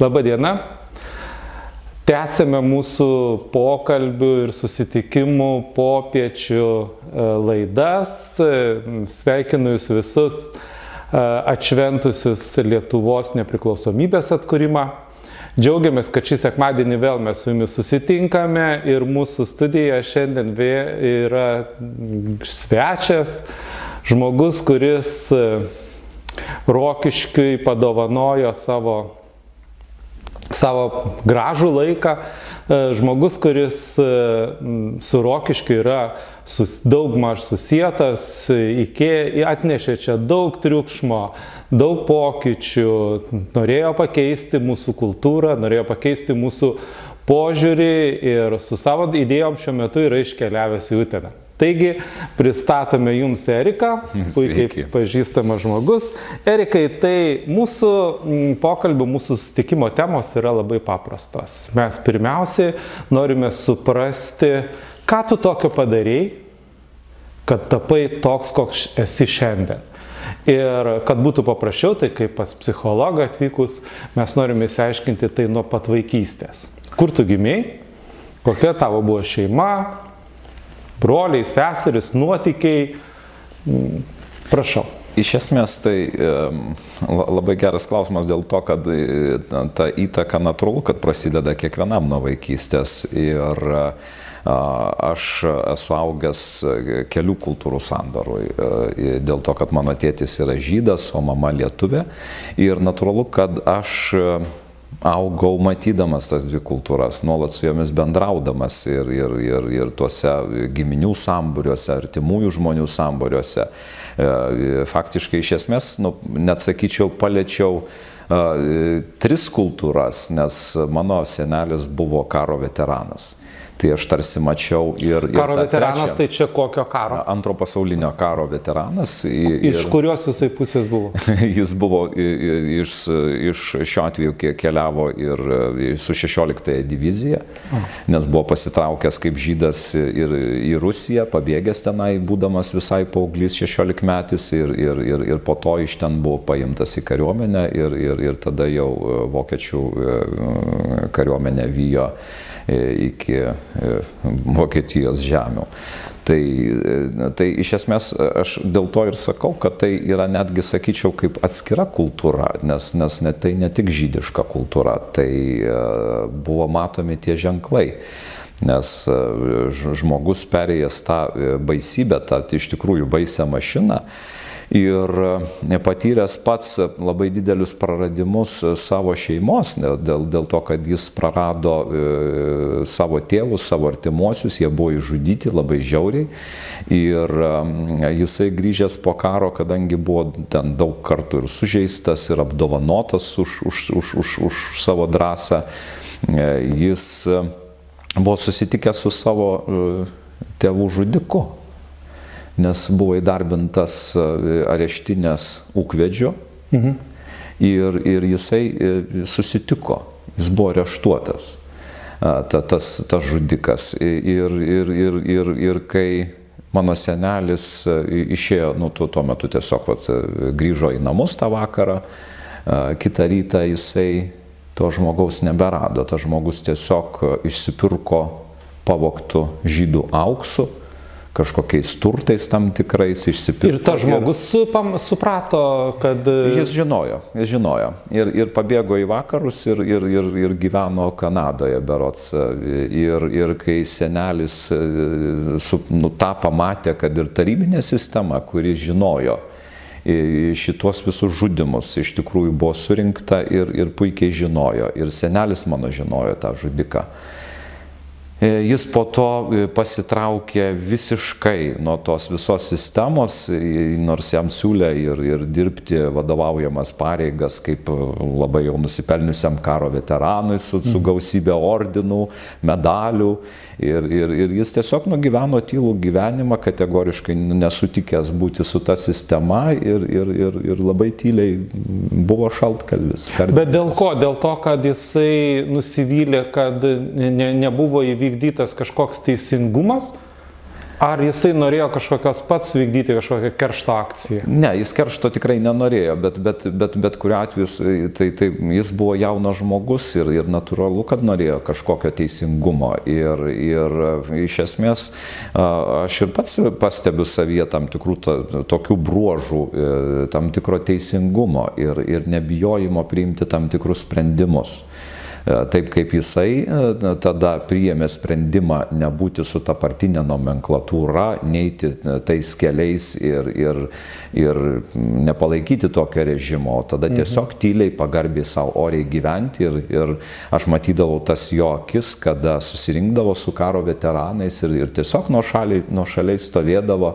Labadiena. Tęsėme mūsų pokalbių ir susitikimų popiečių e, laidas. Sveikinu jūs visus e, atšventusius Lietuvos nepriklausomybės atkūrimą. Džiaugiamės, kad šį sekmadienį vėl mes su jumis susitinkame ir mūsų studija šiandien yra svečias, žmogus, kuris e, Rokiškiui padovanojo savo, savo gražų laiką, e, žmogus, kuris e, su Rokiškiu yra sus, daug maž susijęs, iki atnešė čia daug triukšmo, daug pokyčių, norėjo pakeisti mūsų kultūrą, norėjo pakeisti mūsų požiūrį ir su savo idėjom šiuo metu yra iškeliavęs į Uteną. Taigi, pristatome Jums Eriką, puikiai pažįstamas žmogus. Erikai, tai mūsų pokalbio, mūsų sustikimo temos yra labai paprastos. Mes pirmiausiai norime suprasti, ką tu tokio padarėjai, kad tapai toks, koks esi šiandien. Ir kad būtų paprasčiau, tai kaip pas psichologą atvykus, mes norime įsiaiškinti tai nuo pat vaikystės. Kur tu gimiai, kokia tavo buvo šeima, broliai, seseris, nuotykiai. Prašau. Iš esmės tai labai geras klausimas dėl to, kad e, ta įtaka natūralu, kad prasideda kiekvienam nuo vaikystės. Ir uh, Aš esu augęs e, kelių kultūrų sandarui, e, dėl to, kad mano tėtis yra žydas, o mama lietuvė. Ir natūralu, kad aš e, augau matydamas tas dvi kultūras, nuolat su jomis bendraudamas ir, ir, ir, ir tuose giminių samburiuose, artimųjų žmonių samburiuose. Faktiškai iš esmės, nu, net sakyčiau, paliečiau tris kultūras, nes mano senelis buvo karo veteranas. Tai aš tarsi mačiau ir... ir karo veteranas, trečią, tai čia kokio karo? Antro pasaulinio karo veteranas. Ir, iš kurios jisai pusės buvo? jis buvo iš, iš šiuo atveju keliavo ir su 16 divizija, nes buvo pasitraukęs kaip žydas ir į Rusiją, pabėgęs tenai, būdamas visai paauglys 16 metais ir, ir, ir, ir po to iš ten buvo paimtas į kariuomenę ir, ir, ir tada jau vokiečių kariuomenė vyjo E, iki e, Vokietijos žemių. Tai, e, tai iš esmės aš dėl to ir sakau, kad tai yra netgi, sakyčiau, kaip atskira kultūra, nes, nes ne, tai ne tik žydiška kultūra, tai buvo matomi tie ženklai nes žmogus perėjęs tą baisybę, tą iš tikrųjų baisę mašiną, ir e, patyręs pats labai didelius praradimus savo šeimos, dėl, dėl to, kad jis prarado e, savo tėvus, savo artimuosius, jie buvo išžudyti labai žiauriai. Ir e, jisai grįžęs po karo, kadangi buvo ten daug kartų ir sužeistas, ir apdovanotas už, už, už, už, už savo drąsą, jis buvo susitikęs su savo tėvų žudiku nes buvo įdarbintas e, areštinės ūkvedžio mhm. ir, ir jisai e, susitiko, jis buvo areštuotas, ta, tas, tas žudikas. Ir, ir, ir, ir, ir kai mano senelis e, išėjo, nu, tuo, tuo metu tiesiog vat, grįžo į namus tą vakarą, kitą rytą jisai to žmogaus neberado, tas žmogus tiesiog išsipirko pavoktų žydų auksų kažkokiais turtais tam tikrais išsipirko. Ir tas žmogus ir, suprato, kad... Jis žinojo, jis žinojo. Ir, ir pabėgo į vakarus ir, ir, ir, ir gyveno Kanadoje berots. Ir, ir kai senelis su, nu, tą pamatė, kad ir tarybinė sistema, kuri žinojo, šitos visus žudimus iš tikrųjų buvo surinkta ir, ir puikiai žinojo. Ir senelis mano žinojo tą žudiką. E, jis po to e, pasitraukė visiškai nuo tos visos sistemos, nors jam siūlė ir, ir dirbti vadovaujamas pareigas kaip labai jau nusipelniusiam karo veteranui su, su mhm. gausybė ordinų, medalių. Ir, ir, ir jis tiesiog nugyveno tylų gyvenimą, kategoriškai nesutikęs būti su ta sistema ir, ir, ir, ir labai tyliai buvo šaltkalvis. Kardinas. Bet dėl ko? Dėl to, kad jisai nusivylė, kad ne, nebuvo įvykdytas kažkoks teisingumas? Ar jisai norėjo kažkokios pats vykdyti kažkokią keršto akciją? Ne, jis keršto tikrai nenorėjo, bet, bet, bet, bet kuriu atveju tai, tai jis buvo jaunas žmogus ir, ir natūralu, kad norėjo kažkokio teisingumo. Ir, ir iš esmės aš ir pats pastebiu savyje tam tikrų to, tokių bruožų, e, tam tikro teisingumo ir, ir nebijojimo priimti tam tikrus sprendimus. E, taip kaip jisai e, tada priėmė sprendimą nebūti su ta partinė nomenklatūra, neiti e, tais keliais ir, ir, ir nepalaikyti tokio režimo, o tada mhm. tiesiog tyliai pagarbiai savo oriai gyventi ir, ir aš matydavau tas jo akis, kada susirinkdavo su karo veteranais ir, ir tiesiog nuo šaliai, nuo šaliai stovėdavo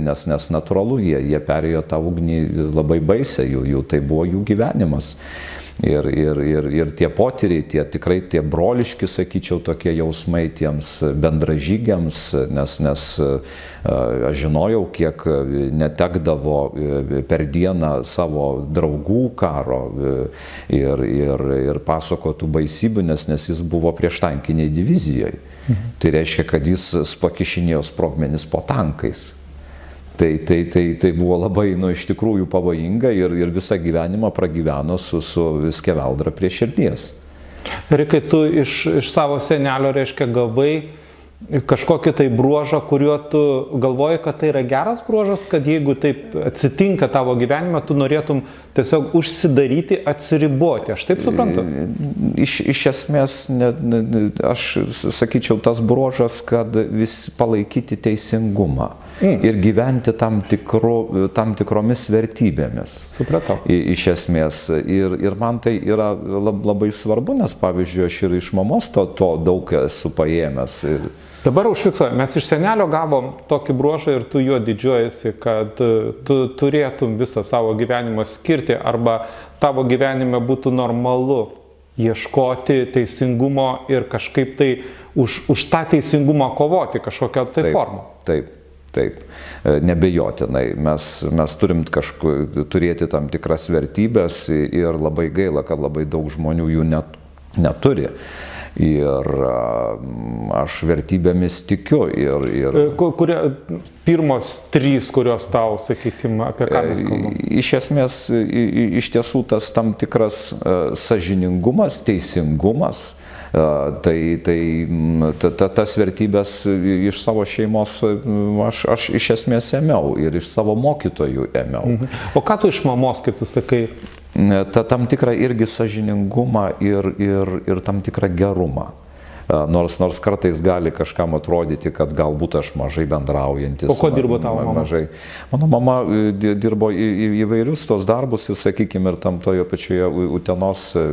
nes, nes natūralu, jie, jie perėjo tą ugnį labai baisę, jų, jų tai buvo jų gyvenimas. Ir, ir, ir, ir tie potyriai, tie tikrai tie broliški, sakyčiau, tokie jausmai tiems bendražygiams, nes, nes aš žinojau, kiek netekdavo per dieną savo draugų karo ir, ir, ir pasakotų baisybių, nes, nes jis buvo prieš tankiniai divizijai. Mhm. Tai reiškia, kad jis pakišinėjo sprogmenis po tankais. Tai, tai, tai, tai buvo labai, nu, iš tikrųjų pavojinga ir, ir visą gyvenimą pragyveno su, su skeveldra prie širdies. Ir kai tu iš, iš savo senelio, reiškia, gavai kažkokį tai bruožą, kuriuo tu galvoji, kad tai yra geras bruožas, kad jeigu taip atsitinka tavo gyvenime, tu norėtum tiesiog užsidaryti, atsiriboti. Aš taip suprantu. Iš, iš esmės, ne, ne, aš sakyčiau, tas bruožas, kad vis palaikyti teisingumą mm. ir gyventi tam, tikru, tam tikromis vertybėmis. Supratau. I, iš esmės. Ir, ir man tai yra labai svarbu, nes pavyzdžiui, aš ir iš mamos to, to daug esu paėmęs. Ir... Dabar užfiksuoju, mes iš senelio gavom tokį bruožą ir tu juo didžiuojasi, kad e, tu turėtum visą savo gyvenimą skirti arba tavo gyvenime būtų normalu ieškoti teisingumo ir kažkaip tai už, už tą teisingumą kovoti kažkokią tai taip, formą. Taip, Taip, e, nebejotinai. Mes, mes turim kažku, turėti tam tikras vertybės ir labai gaila, kad labai daug žmonių jų net, neturi. Ir aš vertybėmis tikiu. Ir, ir... E, kurie pirmos trys, kurios tau, sakykime, apie ką mes kalbame? Iš esmės, iš tiesų tas tam tikras e, sažiningumas, teisingumas, Tai, tai ta, ta, tas vertybės iš savo šeimos aš, aš iš esmės ėmiau ir iš savo mokytojų ėmiau. Mhm. O ką tu iš mamos, kaip tu sakai? Ta, tam tikrą irgi sažiningumą ir, ir, ir tam tikrą gerumą. Nors, nors kartais gali kažkam atrodyti, kad galbūt aš mažai bendraujantis. O ko dirbo tavo mama? Mažai. Mano mama e, dirbo į, į, įvairius tos darbus ir, sakykime, ir tam tojo pačioje Utenos e,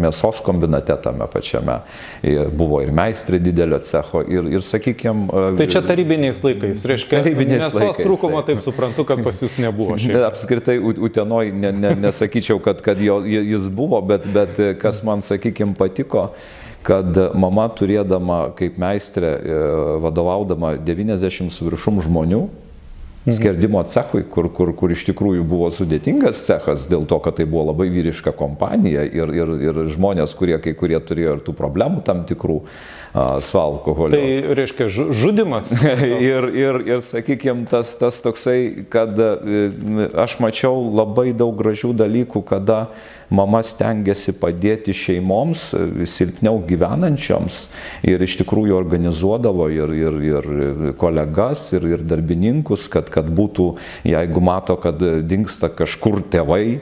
mėsos kombinate tame pačiame. Ir buvo ir meistrė didelio cecho. Ir, ir sakykime. Tai čia tarybiniais laikais, reiškia, tarybiniais mėsos laikais. trūkumo, taip. taip suprantu, kad pas jūs nebuvo. Ne, apskritai, Utenoj ne, ne, nesakyčiau, kad, kad jo, jis buvo, bet, bet kas man, sakykime, patiko kad mama turėdama kaip meistrė, e, vadovaudama 90 su viršum žmonių, mhm. skerdimo cechui, kur, kur, kur iš tikrųjų buvo sudėtingas cechas dėl to, kad tai buvo labai vyriška kompanija ir, ir, ir žmonės, kurie kai kurie turėjo ir tų problemų tam tikrų su alkoholiu. Tai reiškia žudimas. ir, ir, ir sakykime, tas, tas toksai, kad e, aš mačiau labai daug gražių dalykų, kada mama stengiasi padėti šeimoms, e, silpniau gyvenančioms ir iš tikrųjų organizuodavo ir, ir, ir kolegas, ir, ir darbininkus, kad, kad būtų, jeigu mato, kad dinksta kažkur tėvai,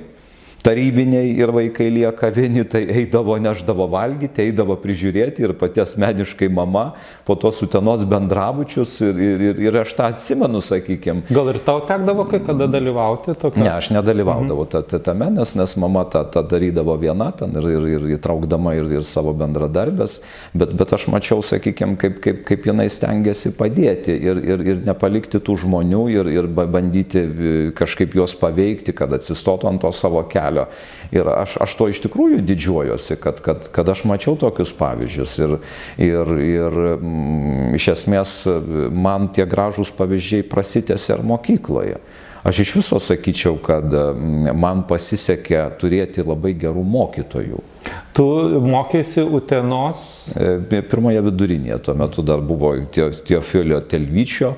tarybiniai ir vaikai lieka vieni, tai eidavo, neždavo valgyti, eidavo prižiūrėti ir pati asmeniškai mama po tos utenos bendrabučius ir, ir, ir, aš tą atsimenu, sakykime. Gal ir tau tekdavo kai kada dalyvauti tokia? Ne, aš nedalyvaudavau mhm. tame, nes, nes mama tą, tą darydavo viena ten ir, ir, ir įtraukdama ir, ir savo bendradarbės, bet, bet aš mačiau, sakykime, kaip, kaip, kaip jinai stengiasi padėti ir, ir, ir nepalikti tų žmonių ir, ir bandyti e, kažkaip juos paveikti, kad atsistotų ant to savo kelio kelio. Ir aš, aš to iš tikrųjų didžiuojuosi, kad, kad, kad aš mačiau tokius pavyzdžius. Ir, ir, ir mm, iš esmės man tie gražūs pavyzdžiai prasitėsi ir mokykloje. Aš iš viso sakyčiau, kad man pasisekė turėti labai gerų mokytojų. Tu mokėsi Utenos? E, pirmoje vidurinėje, tuo metu dar buvo Teofilio Telvyčio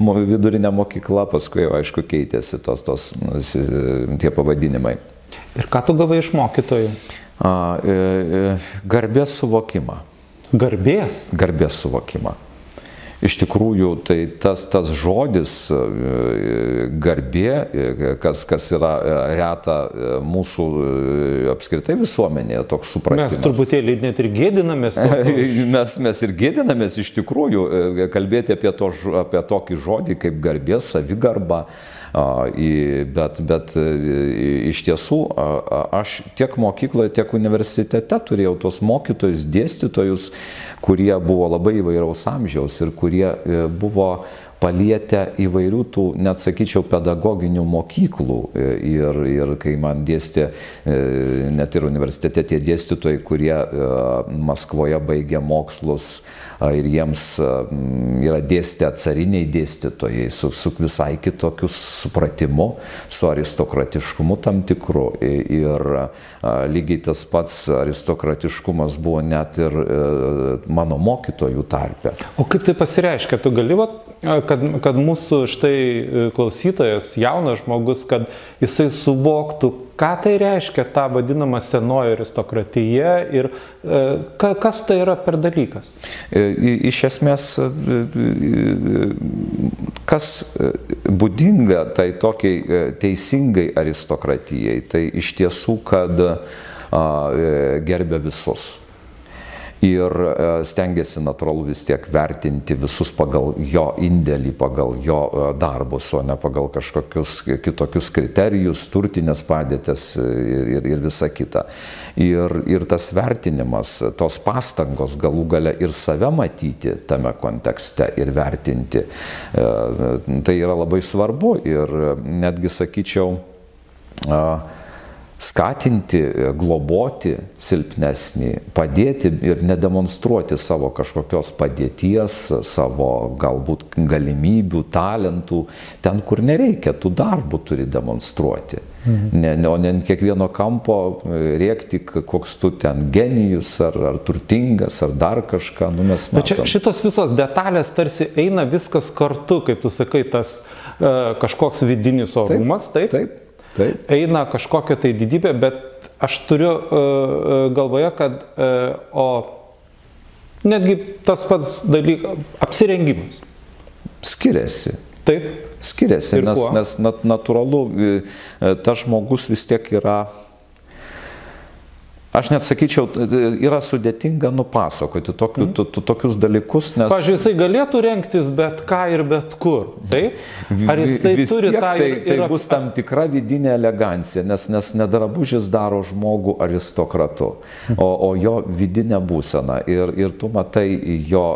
vidurinė mokykla, paskui aišku keitėsi tos, tos tie pavadinimai. Ir ką tu gavai iš mokytojų? A, e, e, garbės suvokimą. Garbės? Garbės suvokimą iš tikrųjų tai tas, tas žodis e, garbė, e, kas, kas yra reta mūsų apskritai visuomenėje, toks supratimas. Mes truputėlį net ir gėdinamės. mes, mes ir gėdinamės iš tikrųjų kalbėti apie, to, apie tokį žodį kaip garbė, savigarba. Bet, bet iš tiesų aš tiek mokykloje, tiek universitete turėjau tos mokytojus, dėstytojus, kurie buvo labai įvairaus amžiaus ir kurie e, buvo palietę įvairių tų, net sakyčiau, pedagoginių mokyklų. E, ir, ir kai man dėstė, e, net ir universitete tie dėstytojai, kurie Maskvoje baigė mokslus ir jiems yra dėstę cariniai dėstytojai su, su visai kitokiu supratimu, su aristokratiškumu tam tikru. Ir lygiai tas pats aristokratiškumas buvo net ir mano mokytojų tarpe. O kaip tai pasireiškia? Tu gali, kad, kad mūsų štai e, klausytojas, jaunas žmogus, kad jisai suvoktų, ką tai reiškia ta vadinama senoji aristokratija ir e, kas tai yra per dalykas? E, iš esmės, kas būdinga tai tokiai teisingai aristokratijai, tai iš tiesų, kad gerbė visus ir e, stengiasi natūralu vis tiek vertinti visus pagal jo indėlį, pagal jo e, darbus, o ne pagal kažkokius kitokius kriterijus, turtinės padėtės ir, ir, ir visa kita. Ir, ir tas vertinimas, tos pastangos galų gale ir save matyti tame kontekste ir vertinti, e, tai yra labai svarbu ir netgi sakyčiau, skatinti, globoti silpnesnį, padėti ir nedemonstruoti savo kažkokios padėties, savo galbūt galimybių, talentų, ten, kur nereikia, tų darbų turi demonstruoti. Mhm. Ne, ne, o ne ant kiekvieno kampo e, rėkti, koks tu ten genijus, ar, ar turtingas, ar dar kažką. Nu, Bet čia šitos visos detalės tarsi eina viskas kartu, kaip tu sakai, tas uh, kažkoks vidinis orumas, taip? Taip. taip Taip. eina kažkokia tai didybė, bet aš turiu uh, galvoje, kad uh, o netgi tas pats dalykas, apsirengimas. Skiriasi. Taip. Skiriasi, Ir nes, kuo? nes nat, natūralu, tas žmogus vis tiek yra Aš net sakyčiau, yra sudėtinga nupasakoti tokiu, mm. to, tokius dalykus, nes... Pavyzdžiui, jisai galėtų renktis bet ką ir bet kur, taip? Ar jisai Vis turi tą... Tai, ir, tai bus tam tikra vidinė elegancija, nes, nes nedrabužis daro žmogų aristokratu, o, o jo vidinė būsena ir, ir tu matai jo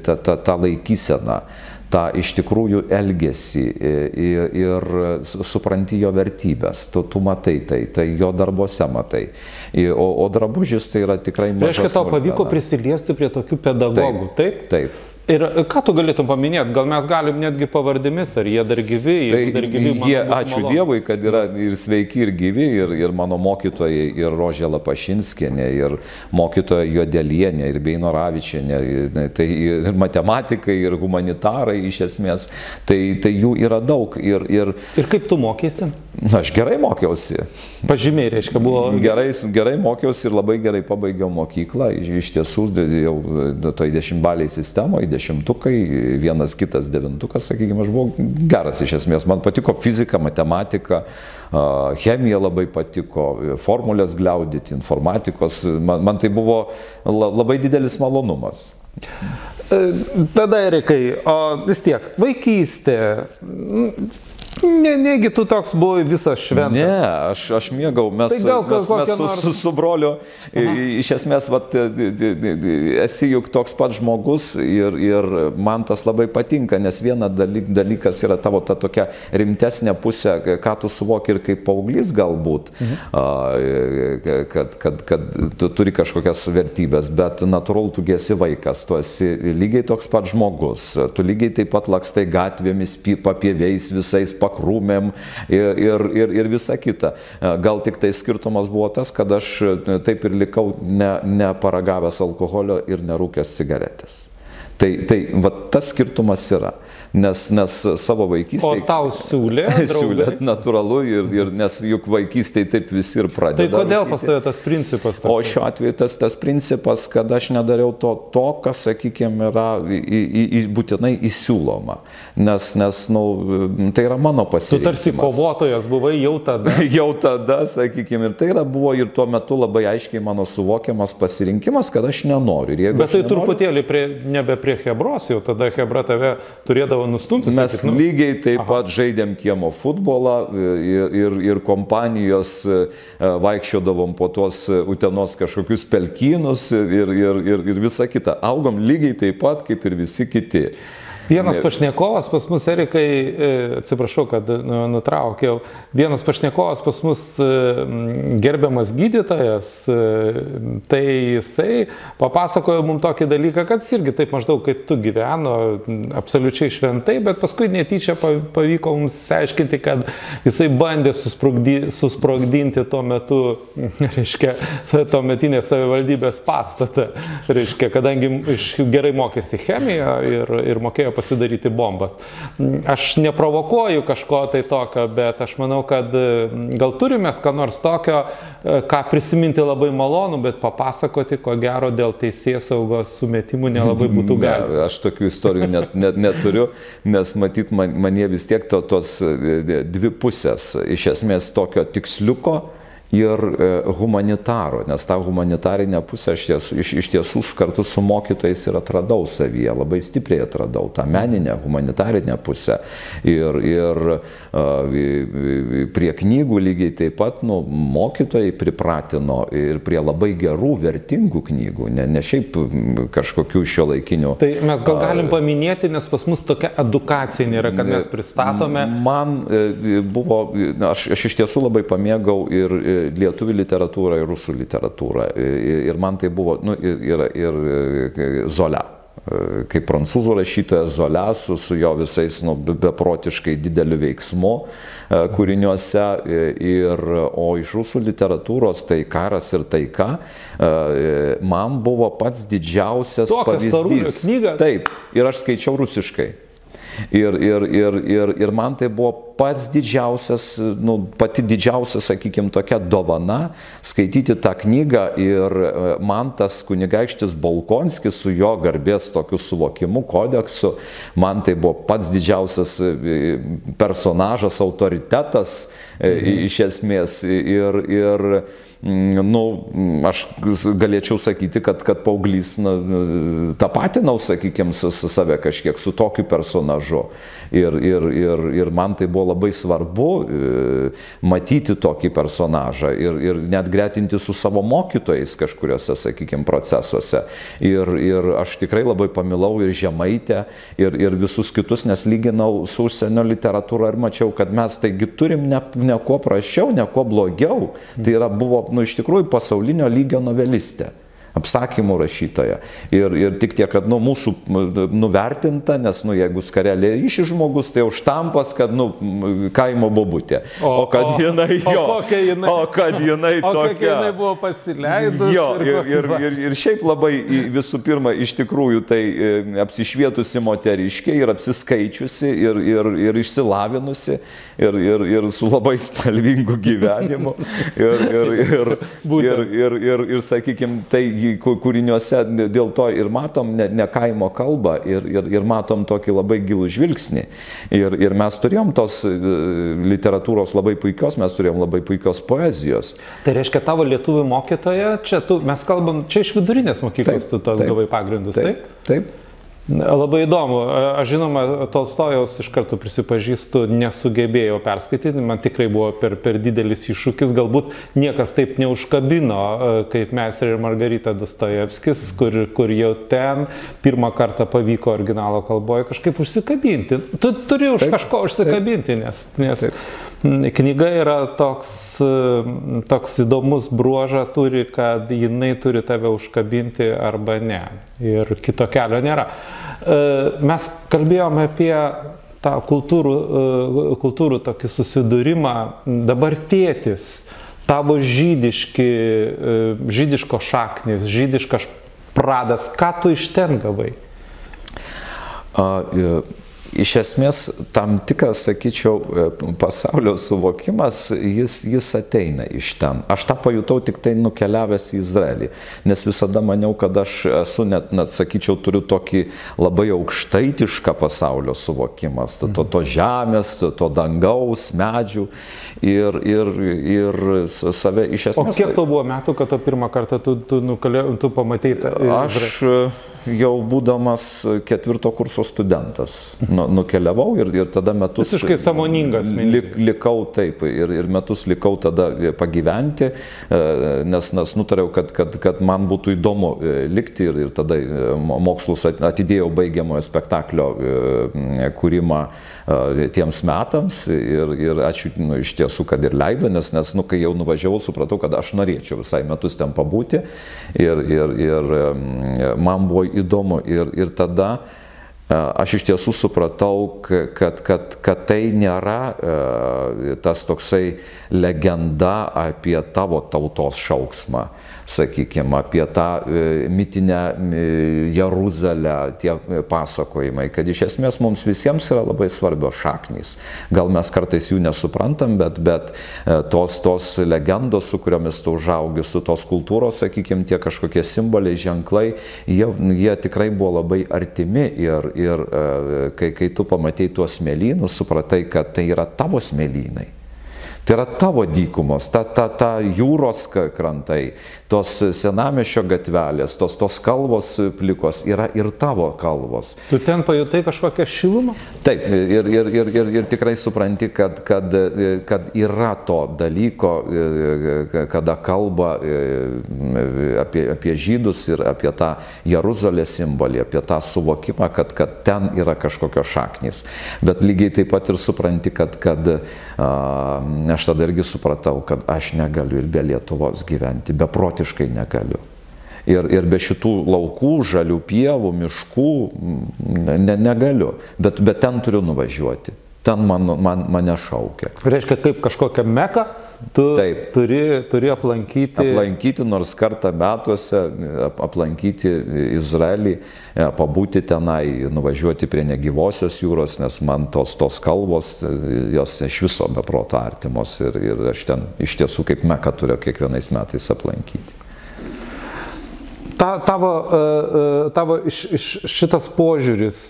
tą, tą, tą laikyseną tą iš tikrųjų elgesį ir, ir supranti jo vertybės, tu, tu matai tai, tai jo darbuose matai. O, o drabužis tai yra tikrai mažas. Reiškia, tau pavyko prisiliesti prie tokių pedagogų, taip? Taip. taip. Ir ką tu galėtum paminėti, gal mes galim netgi pavardėmis, ar jie dar gyvi, tai dar gyvi. Jie, ačiū malonu. Dievui, kad yra ir sveiki, ir gyvi, ir, ir mano mokytojai, ir Rožė Lapašinskienė, ir mokytoja Jodelienė, ir Beinoravičienė, tai ir matematikai, ir humanitarai iš esmės, tai, tai jų yra daug. Ir, ir, ir kaip tu mokėsi? Aš gerai mokiausi. Pažymiai, reiškia, buvo. Gerai, gerai mokiausi ir labai gerai pabaigiau mokyklą. Iš tiesų, jau toj dešimtbaliai sistemoje, dešimtukai, vienas kitas devintukas, sakykime, aš buvau geras iš esmės. Man patiko fizika, matematika, chemija labai patiko, formulės gliaudyti, informatikos. Man, man tai buvo labai didelis malonumas. Tada, Erikai, o vis tiek, vaikystė, Ne, negi tu toks buvai visas šventas. Ne, aš, aš mėgau, mes, tai gal, mes, mes su, nors... su, su broliu, Aha. iš esmės, vat, esi juk toks pat žmogus ir, ir man tas labai patinka, nes viena dalyk, dalykas yra tavo ta tokia rimtesnė pusė, ką tu suvoki ir kaip paauglys galbūt, mhm. kad, kad, kad tu turi kažkokias vertybės, bet natūralu, tu esi vaikas, tu esi lygiai toks pat žmogus, tu lygiai taip pat lakstai gatvėmis, papieviais visais, pakalbėjais bakrūmėm ir, ir, ir, ir visa kita. Gal tik tai skirtumas buvo tas, kad aš taip ir likau ne, neparagavęs alkoholio ir nerūkęs cigaretės. Tai, tai va, tas skirtumas yra nes, nes savo vaikystėje... O tau siūlė? siūlė, natūralu, ir, ir nes juk vaikystėje taip visi ir pradėjo. Tai kodėl pas tavę tas principas? Tokia? O šiuo atveju tas, tas principas, kad aš nedariau to, to kas, sakykime, yra į, į, į, būtinai įsiūloma. Nes, nes nu, tai yra mano pasirinkimas. Tu tarsi kovotojas buvai jau tada. jau tada, sakykime, ir tai yra, buvo ir tuo metu labai aiškiai mano suvokiamas pasirinkimas, kad aš nenoriu. Bet tai nenoriu, truputėlį prie, nebe prie Hebros, jau tada Hebra tave turėdavo būdavo nustumtas. Mes sakyt, nu... lygiai taip Aha. pat žaidėm kiemo futbolą ir, ir, ir kompanijos e, vaikščiodavom po tuos utenos kažkokius pelkynus ir, ir, ir, ir visa kita. Augom lygiai taip pat kaip ir visi kiti. Vienas pašnekovas pas mus, Erikai, e, atsiprašau, kad nu, nutraukiau, vienas pašnekovas pas mus e, gerbiamas gydytojas, e, tai jisai papasakojo mums tokį dalyką, kad jis irgi taip maždaug kaip tu gyveno, absoliučiai šventai, bet paskui netyčia pavyko mums įsiaiškinti, kad jisai bandė susprogdinti tuo metu, reiškia, tuo metinės savivaldybės pastatą, reiškia, kadangi gerai mokėsi chemiją ir, ir mokėjo pasidaryti bombas. Aš neprovokuoju kažko tai tokio, bet aš manau, kad gal turime ką nors tokio, e, ką prisiminti labai malonu, bet papasakoti, ko gero, dėl teisės saugos sumetimų nelabai būtų galima. Ne, aš tokių istorijų net, net, neturiu, nes matyt, man, man jie vis tiek to, tos e, dvi pusės, iš esmės tokio tiksliuko ir e, humanitaro, nes tą humanitarinę pusę aš ties, iš, iš tiesų kartu su mokytojais ir atradau savyje, labai stipriai atradau tą meninę, humanitarinę pusę. Ir, ir prie knygų lygiai taip pat nu, mokytojai pripratino ir prie labai gerų, vertingų knygų, ne, ne šiaip kažkokių šio laikinių. Tai mes gal galim paminėti, nes pas mus tokia edukacija nėra, kad mes pristatome. Man e, buvo, aš, aš iš tiesų labai pamėgau ir e, lietuvių literatūrą ir rusų literatūrą. Ir man tai buvo, nu, ir, ir, ir Zolia kaip prancūzų rašytojas Zolia su, su jo visais nu, beprotiškai dideliu veiksmu kūriniuose, ir, o iš rusų literatūros tai karas ir taika man buvo pats didžiausias Tokias pavyzdys. Taip, ir aš skaičiau rusiškai. Ir, ir, ir, ir, ir man tai buvo pats didžiausias, nu, pati didžiausia, sakykime, tokia dovana skaityti tą knygą ir e, man tas kunigaikštis Balkonskis su jo garbės tokiu suvokimu, kodeksu, man tai buvo pats didžiausias e, personažas, autoritetas e, mhm. iš esmės. Ir, ir, nu, aš galėčiau sakyti, kad, kad paauglys na, tapatinau, sakykime, save kažkiek su tokiu personažu. Ir, ir, ir, ir man tai buvo labai svarbu e, matyti tokį personažą ir, ir net gretinti su savo mokytojais kažkuriuose, sakykime, procesuose. Ir, ir aš tikrai labai pamilau ir Žemaitę, ir, ir visus kitus, nes lyginau su užsienio literatūra ir mačiau, kad mes taigi turim ne, ne kuo prašiau, ne kuo blogiau. Tai yra buvo nu, iš tikrųjų pasaulinio lygio novelistė apsakymų rašytoja. Ir, ir tik tiek, kad nu, mūsų nuvertinta, nes nu, jeigu skarelė iš žmogus, tai užtampas, kad nu, kaimo bobutė. O, o kad o, jinai jo. O, jinai, o kad jinai o tokia. jinai buvo pasileidusi. Jo, ir, ir, ir, ir šiaip labai visų pirma, iš tikrųjų tai e, apsišvietusi moteriškė ir apsiskaičiusi ir, ir, ir išsilavinusi ir, ir, ir su labai spalvingu gyvenimu. Ir, ir, ir, ir, ir, ir, ir sakykime, tai kūriniuose dėl to ir matom ne, ne kaimo kalbą ir, ir, ir matom tokį labai gilų žvilgsnį. Ir, ir mes turėjom tos e, literatūros labai puikios, mes turėjom labai puikios poezijos. Tai reiškia, tavo lietuvių mokytoja, čia tu, mes kalbam, čia iš vidurinės mokyklos taip, tu tos taip, gavai pagrindus, taip? Taip. taip. Labai įdomu. Aš žinoma, Tolstojaus iš karto prisipažįstu, nesugebėjau perskaityti, man tikrai buvo per, per didelis iššūkis, galbūt niekas taip neužkabino kaip mes ir Margarita Dostojevskis, kur, kur jau ten pirmą kartą pavyko originalo kalboje kažkaip užsikabinti. Tu turi už taip, kažko užsikabinti, nes, nes taip. Knyga yra toks, toks įdomus bruožą turi, kad jinai turi tave užkabinti arba ne. Ir kito kelio nėra. E, mes kalbėjome apie tą kultūrų, e, kultūrų tokį susidūrimą. Dabar tėtis, tavo žydiški, e, žydiško šaknis, žydiškas pradas, ką tu iš ten gavai? A, iš esmės tam tikras, sakyčiau, e, pasaulio suvokimas, jis, jis ateina iš ten. Aš tą pajutau tik tai nukeliavęs į Izraelį, nes visada maniau, kad aš esu net, net sakyčiau, turiu tokį labai aukštaitišką pasaulio suvokimas, to, to, to žemės, to, to dangaus, medžių ir, ir, ir save iš esmės. O kiek tau buvo metų, kad tu pirmą kartą tu, tu, nukalė, tu pamatei tą? Aš jau būdamas ketvirto kurso studentas nu, nukeliavau ir, ir tada metus... Visiškai samoningas. Lik, likau taip ir, ir metus likau tada pagyventi, e, nes, nes nutariau, kad, kad, kad man būtų įdomu e, likti ir, ir tada e, mokslus atidėjau baigiamojo spektaklio kūrimą tiems metams ir, ir ačiū nu, iš tiesų, kad ir leido, nes, nes nu, kai jau nuvažiavau, supratau, kad aš norėčiau visai metus ten pabūti. Ir, ir, ir man buvo įdomu. Ir, ir tada aš iš tiesų supratau, kad, kad, kad tai nėra tas toksai legenda apie tavo tautos šauksmą sakykime, apie tą e, mitinę e, Jeruzalę, tie e, pasakojimai, kad iš esmės mums visiems yra labai svarbios šaknys. Gal mes kartais jų nesuprantam, bet, bet tos, tos legendos, su kuriomis tu užaugi, su tos kultūros, sakykime, tie kažkokie simboliai, ženklai, jie, jie tikrai buvo labai artimi ir, ir kai, kai tu pamatei tuos smėlynus, supratai, kad tai yra tavo smėlynai. Tai yra tavo dykumos, ta, ta, ta jūros krantai, tos senamešio gatvelės, tos, tos kalvos plikos yra ir tavo kalvos. Tu ten pajutai kažkokią šilumą? Taip, ir, ir, ir, ir, ir tikrai supranti, kad, kad, kad yra to dalyko, kada kalba apie, apie žydus ir apie tą Jeruzalės simbolį, apie tą suvokimą, kad, kad ten yra kažkokios šaknys. Bet lygiai taip pat ir supranti, kad, kad a, aš tada irgi supratau, kad aš negaliu ir be Lietuvos gyventi, beprotiškai negaliu. Ir, ir be šitų laukų, žalių pievų, miškų ne, negaliu, bet, bet ten turiu nuvažiuoti. Ten man, man, mane šaukia. Reiškia, kaip kažkokią meką tu Taip. turi, turi aplankyti. Aplankyti nors kartą metuose, aplankyti Izraelį, e, pabūti tenai, nuvažiuoti prie negyvosios jūros, nes man tos, tos kalbos, e, jos iš viso beproto artimos ir, ir aš ten iš tiesų kaip meka turiu kiekvienais metais aplankyti. Ta, tavo, e, tavo iš, iš, šitas požiūris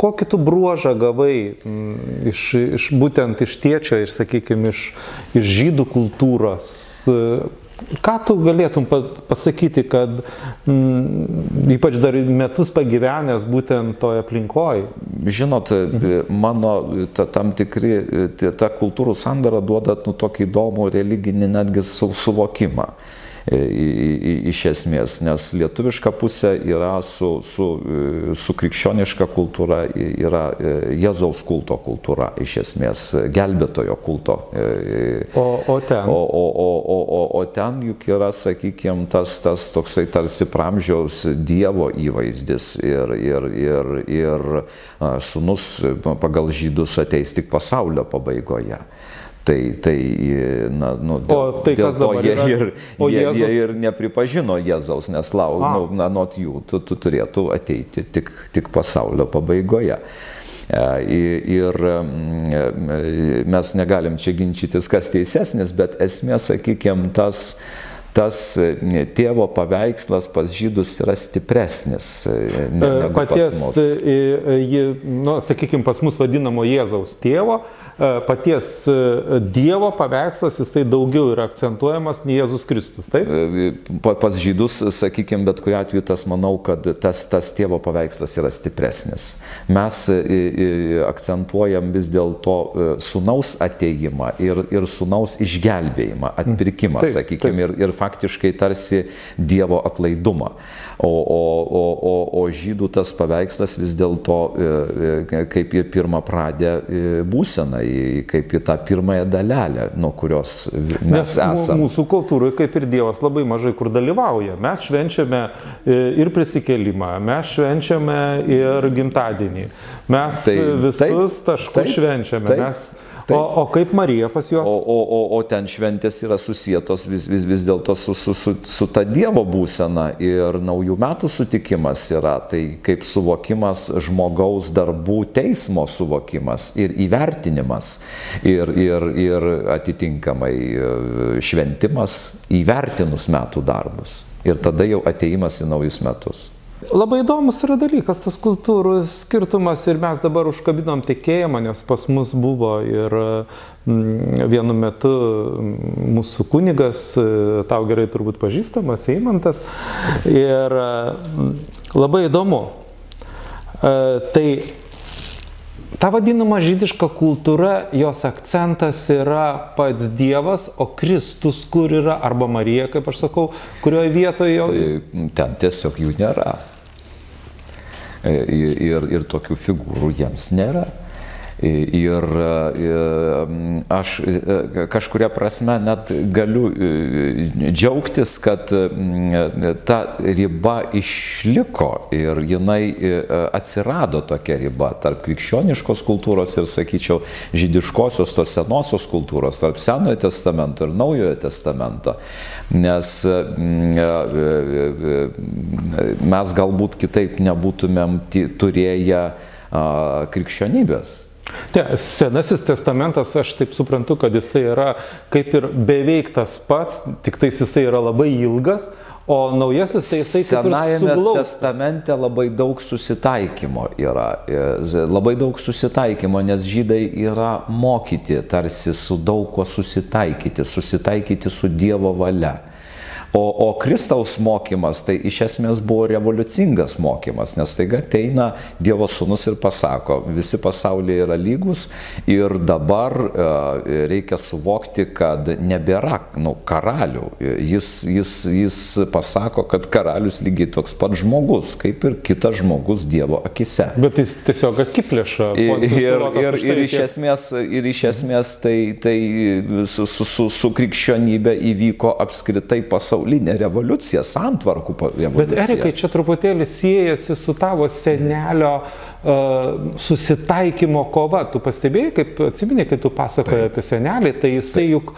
kokį tu bruožą gavai mm, iš, iš būtent iš tiečio, iš, sakykime, iš, iš žydų kultūros? Ką tu galėtum pasakyti, kad m, mm, ypač dar metus pagyvenęs būtent toje aplinkoje? Žinot, mano ta, tam tikri, ta kultūrų sandara duoda nu, tokį įdomų religinį netgi su, suvokimą. E, iš esmės, nes lietuviška pusė yra su, su, e, su krikščioniška kultūra, yra e, Jėzaus kulto kultūra, iš esmės, gelbėtojo kulto. O, o ten? O, o, o, o, o, o ten juk yra, sakykime, tas, tas toksai tarsi pramžiaus Dievo įvaizdis ir, ir, ir, ir sunus pagal žydus ateis tik pasaulio pabaigoje. Tai, tai na, nu, dėl, o tai dėl to jie yra? ir, o jie, Jėzus... jie ir nepripažino Jėzaus, nes lau, nu, na, nuot jų tu, tu turėtų ateiti tik, tik pasaulio pabaigoje. E, ir mm, mes negalim čia ginčytis, kas teisesnis, bet esmė, sakykime, tas tas e, tėvo paveikslas pas žydus yra stipresnis. E, negu paties, pas. Nu, sakykime, pas mus vadinamo Jėzaus tėvo, E, paties e, Dievo paveikslas, jisai daugiau yra akcentuojamas nei Jėzus Kristus, taip? E, pas žydus, sakykime, bet kuriu atveju tas manau, kad tas, tas tėvo paveikslas yra stipresnis. Mes akcentuojam vis dėlto sunaus ateimą ir, ir sunaus išgelbėjimą, atpirkimą, sakykime, ir, ir faktiškai tarsi Dievo atlaidumą. O, o, o, o, o žydų tas paveikslas vis dėlto kaip į pirmą pradę būseną, kaip į tą pirmąją dalelę, nuo kurios mes Nes esame. Mūsų kultūroje kaip ir Dievas labai mažai kur dalyvauja. Mes švenčiame ir prisikelimą, mes švenčiame ir gimtadienį. Mes tai, visus taip, taškus taip, švenčiame. Taip. Mes Taip. O, o kaip Marija pas juos? O, o, o, o ten šventės yra susijėtos vis, vis, vis dėlto su, su, su, su ta Dievo būsena ir naujų metų sutikimas yra, tai kaip suvokimas žmogaus darbų teismo suvokimas ir įvertinimas ir, ir, ir atitinkamai e, šventimas įvertinus metų darbus. Ir tada jau ateimas į naujus metus. Labai įdomus yra dalykas, tas kultūrų skirtumas ir mes dabar užkabinom tikėjimą, nes pas mus buvo ir mm, vienu metu mūsų kunigas, tau gerai turbūt pažįstamas, Eimantas. Ir mm, labai įdomu. E, tai ta vadinama žydiška kultūra, jos akcentas yra pats Dievas, o Kristus kur yra, arba Marija, kaip aš sakau, kurioje vietoje jo... Ten tiesiog jų nėra. E, ir, ir tokių figūrų jiems nėra. Ir aš kažkuria prasme net galiu džiaugtis, kad ta riba išliko ir jinai atsirado tokia riba tarp krikščioniškos kultūros ir, sakyčiau, žydiškosios tos senosios kultūros, tarp Senojo testamento ir Naujojo testamento. Nes mes galbūt kitaip nebūtumėm turėję krikščionybės. Ne, senasis testamentas, aš taip suprantu, kad jisai yra kaip ir beveik tas pats, tik tais jisai yra labai ilgas, o naujasis tai jisai Senajame testamente labai daug susitaikymo yra, labai daug susitaikymo, nes žydai yra mokyti tarsi su daug ko susitaikyti, susitaikyti su Dievo valia. O, o Kristaus mokymas tai iš esmės buvo revoliucingas mokymas, nes taiga ateina Dievo sūnus ir pasako, visi pasaulyje yra lygus ir dabar uh, reikia suvokti, kad nebėra nu, karalių. Jis, jis, jis pasako, kad karalius lygiai toks pat žmogus, kaip ir kitas žmogus Dievo akise. Bet jis tiesiog akiplėša. Ir, ir, ir, ir, iš esmės, ir iš esmės tai, tai su, su, su, su krikščionybė įvyko apskritai pasaulyje pasaulinė revoliucija, santvarkų revoliucija. Bet Erikai, čia truputėlį siejasi su tavo senelio uh, susitaikymo kova. Tu pastebėjai, kaip atsimeni, kai tu pasakoji apie senelį, tai jisai Taip. juk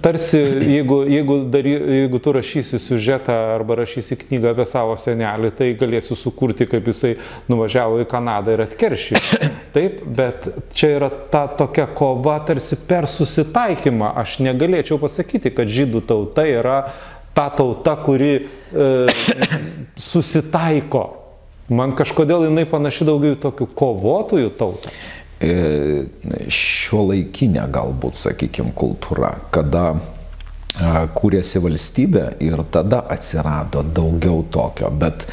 tarsi jeigu, jeigu, dary, jeigu tu rašysi siužetą arba rašysi knygą apie savo senelį, tai galėsi sukurti, kaip jisai nuvažiavo į Kanadą ir atkeršį. Taip, bet čia yra ta tokia kova tarsi per susitaikymą. Aš negalėčiau pasakyti, kad žydų tauta yra ta tauta, kuri e, susitaiko. Man kažkodėl jinai panaši daugiau į tokių kovotojų tautą. E, šio laikinė galbūt, sakykime, kultūra, kada kūrėsi valstybė ir tada atsirado daugiau tokio, bet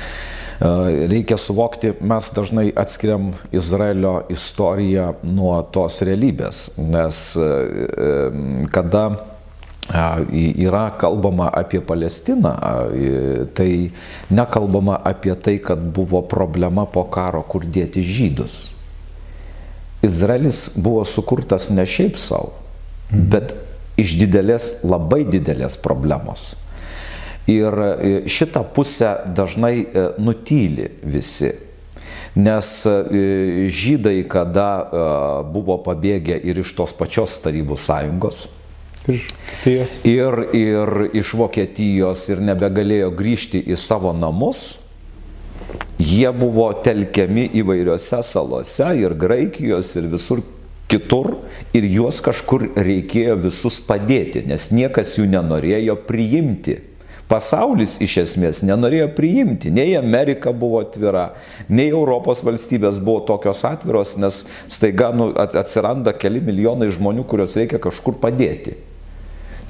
reikia suvokti, mes dažnai atskiriam Izraelio istoriją nuo tos realybės, nes kada yra kalbama apie Palestiną, tai nekalbama apie tai, kad buvo problema po karo, kur dėti žydus Izraelis buvo sukurtas ne šiaip savo, mhm. bet iš didelės, labai didelės problemos. Ir e, šitą pusę dažnai e, nutyli visi. Nes e, žydai, kada buvo pabėgę ir iš tos pačios Tarybų sąjungos, ir, ir iš Vokietijos ir nebegalėjo grįžti į savo namus, Jie buvo telkiami įvairiose salose ir Graikijos ir visur kitur ir juos kažkur reikėjo visus padėti, nes niekas jų nenorėjo priimti. Pasaulis iš esmės nenorėjo priimti, nei Amerika buvo atvira, nei Europos valstybės buvo tokios atviros, nes staiga nu, atsiranda keli milijonai žmonių, kuriuos reikia kažkur padėti.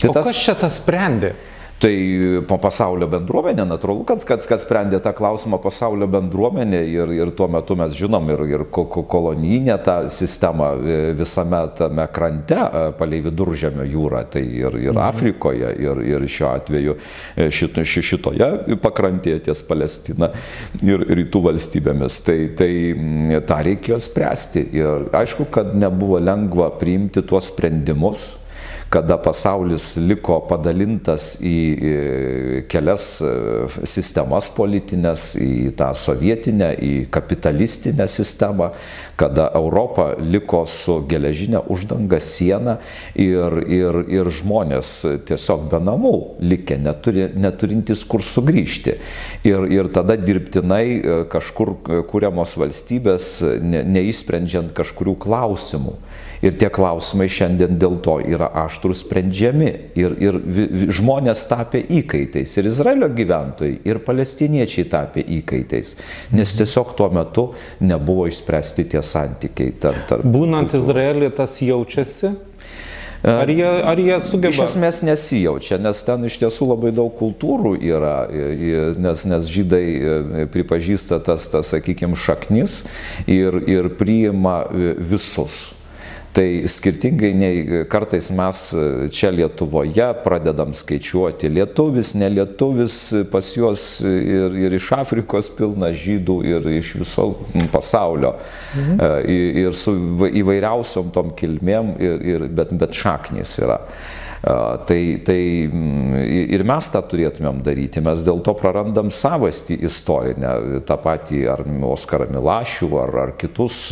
Tai o tas, kas čia tas sprendė? Tai po pasaulio bendruomenė, natūralu, kad, kad, kad sprendė tą klausimą pasaulio bendruomenė ir, ir tuo metu mes žinom ir, ir kolonijinę tą sistemą e, visame tame krante e, palei viduržėmio jūrą, tai ir, ir mhm. Afrikoje, ir, ir šiuo atveju e, šito, šitoje pakrantėje ties Palestina ir rytų valstybėmis. Tai, tai tą reikėjo spręsti ir aišku, kad nebuvo lengva priimti tuos sprendimus kada pasaulis liko padalintas į kelias e, sistemas politinės, į tą sovietinę, į kapitalistinę sistemą, kada Europa liko su geležinė uždanga siena ir, ir, ir žmonės tiesiog be namų likę, neturi, neturintys kur sugrįžti. Ir, ir tada dirbtinai e, kažkur kūriamos valstybės, ne, neįsprendžiant kažkurių klausimų. Ir tie klausimai šiandien dėl to yra aštrus sprendžiami. Ir, ir žmonės tapė įkaitais. Ir Izraelio gyventojai, ir palestiniečiai tapė įkaitais. Nes tiesiog tuo metu nebuvo išspręsti tie santykiai. Tarp, tarp Būnant Izraelį tas jaučiasi? Ar jie, ar jie sugeba? Iš esmės nesijaučia, nes ten iš tiesų labai daug kultūrų yra, nes, nes žydai pripažįsta tas, tas sakykime, šaknis ir, ir priima visus. Tai skirtingai nei kartais mes čia Lietuvoje pradedam skaičiuoti lietuvis, nelietuvis, pas juos ir, ir iš Afrikos pilna žydų ir iš viso pasaulio. Mhm. Ir su įvairiausiom tom kilmėm, ir, ir, bet, bet šaknys yra. Tai, tai mm, ir mes tą turėtumėm daryti, mes dėl to prarandam savastį istorinę, tą patį ar Oskarą Milašių, ar, ar kitus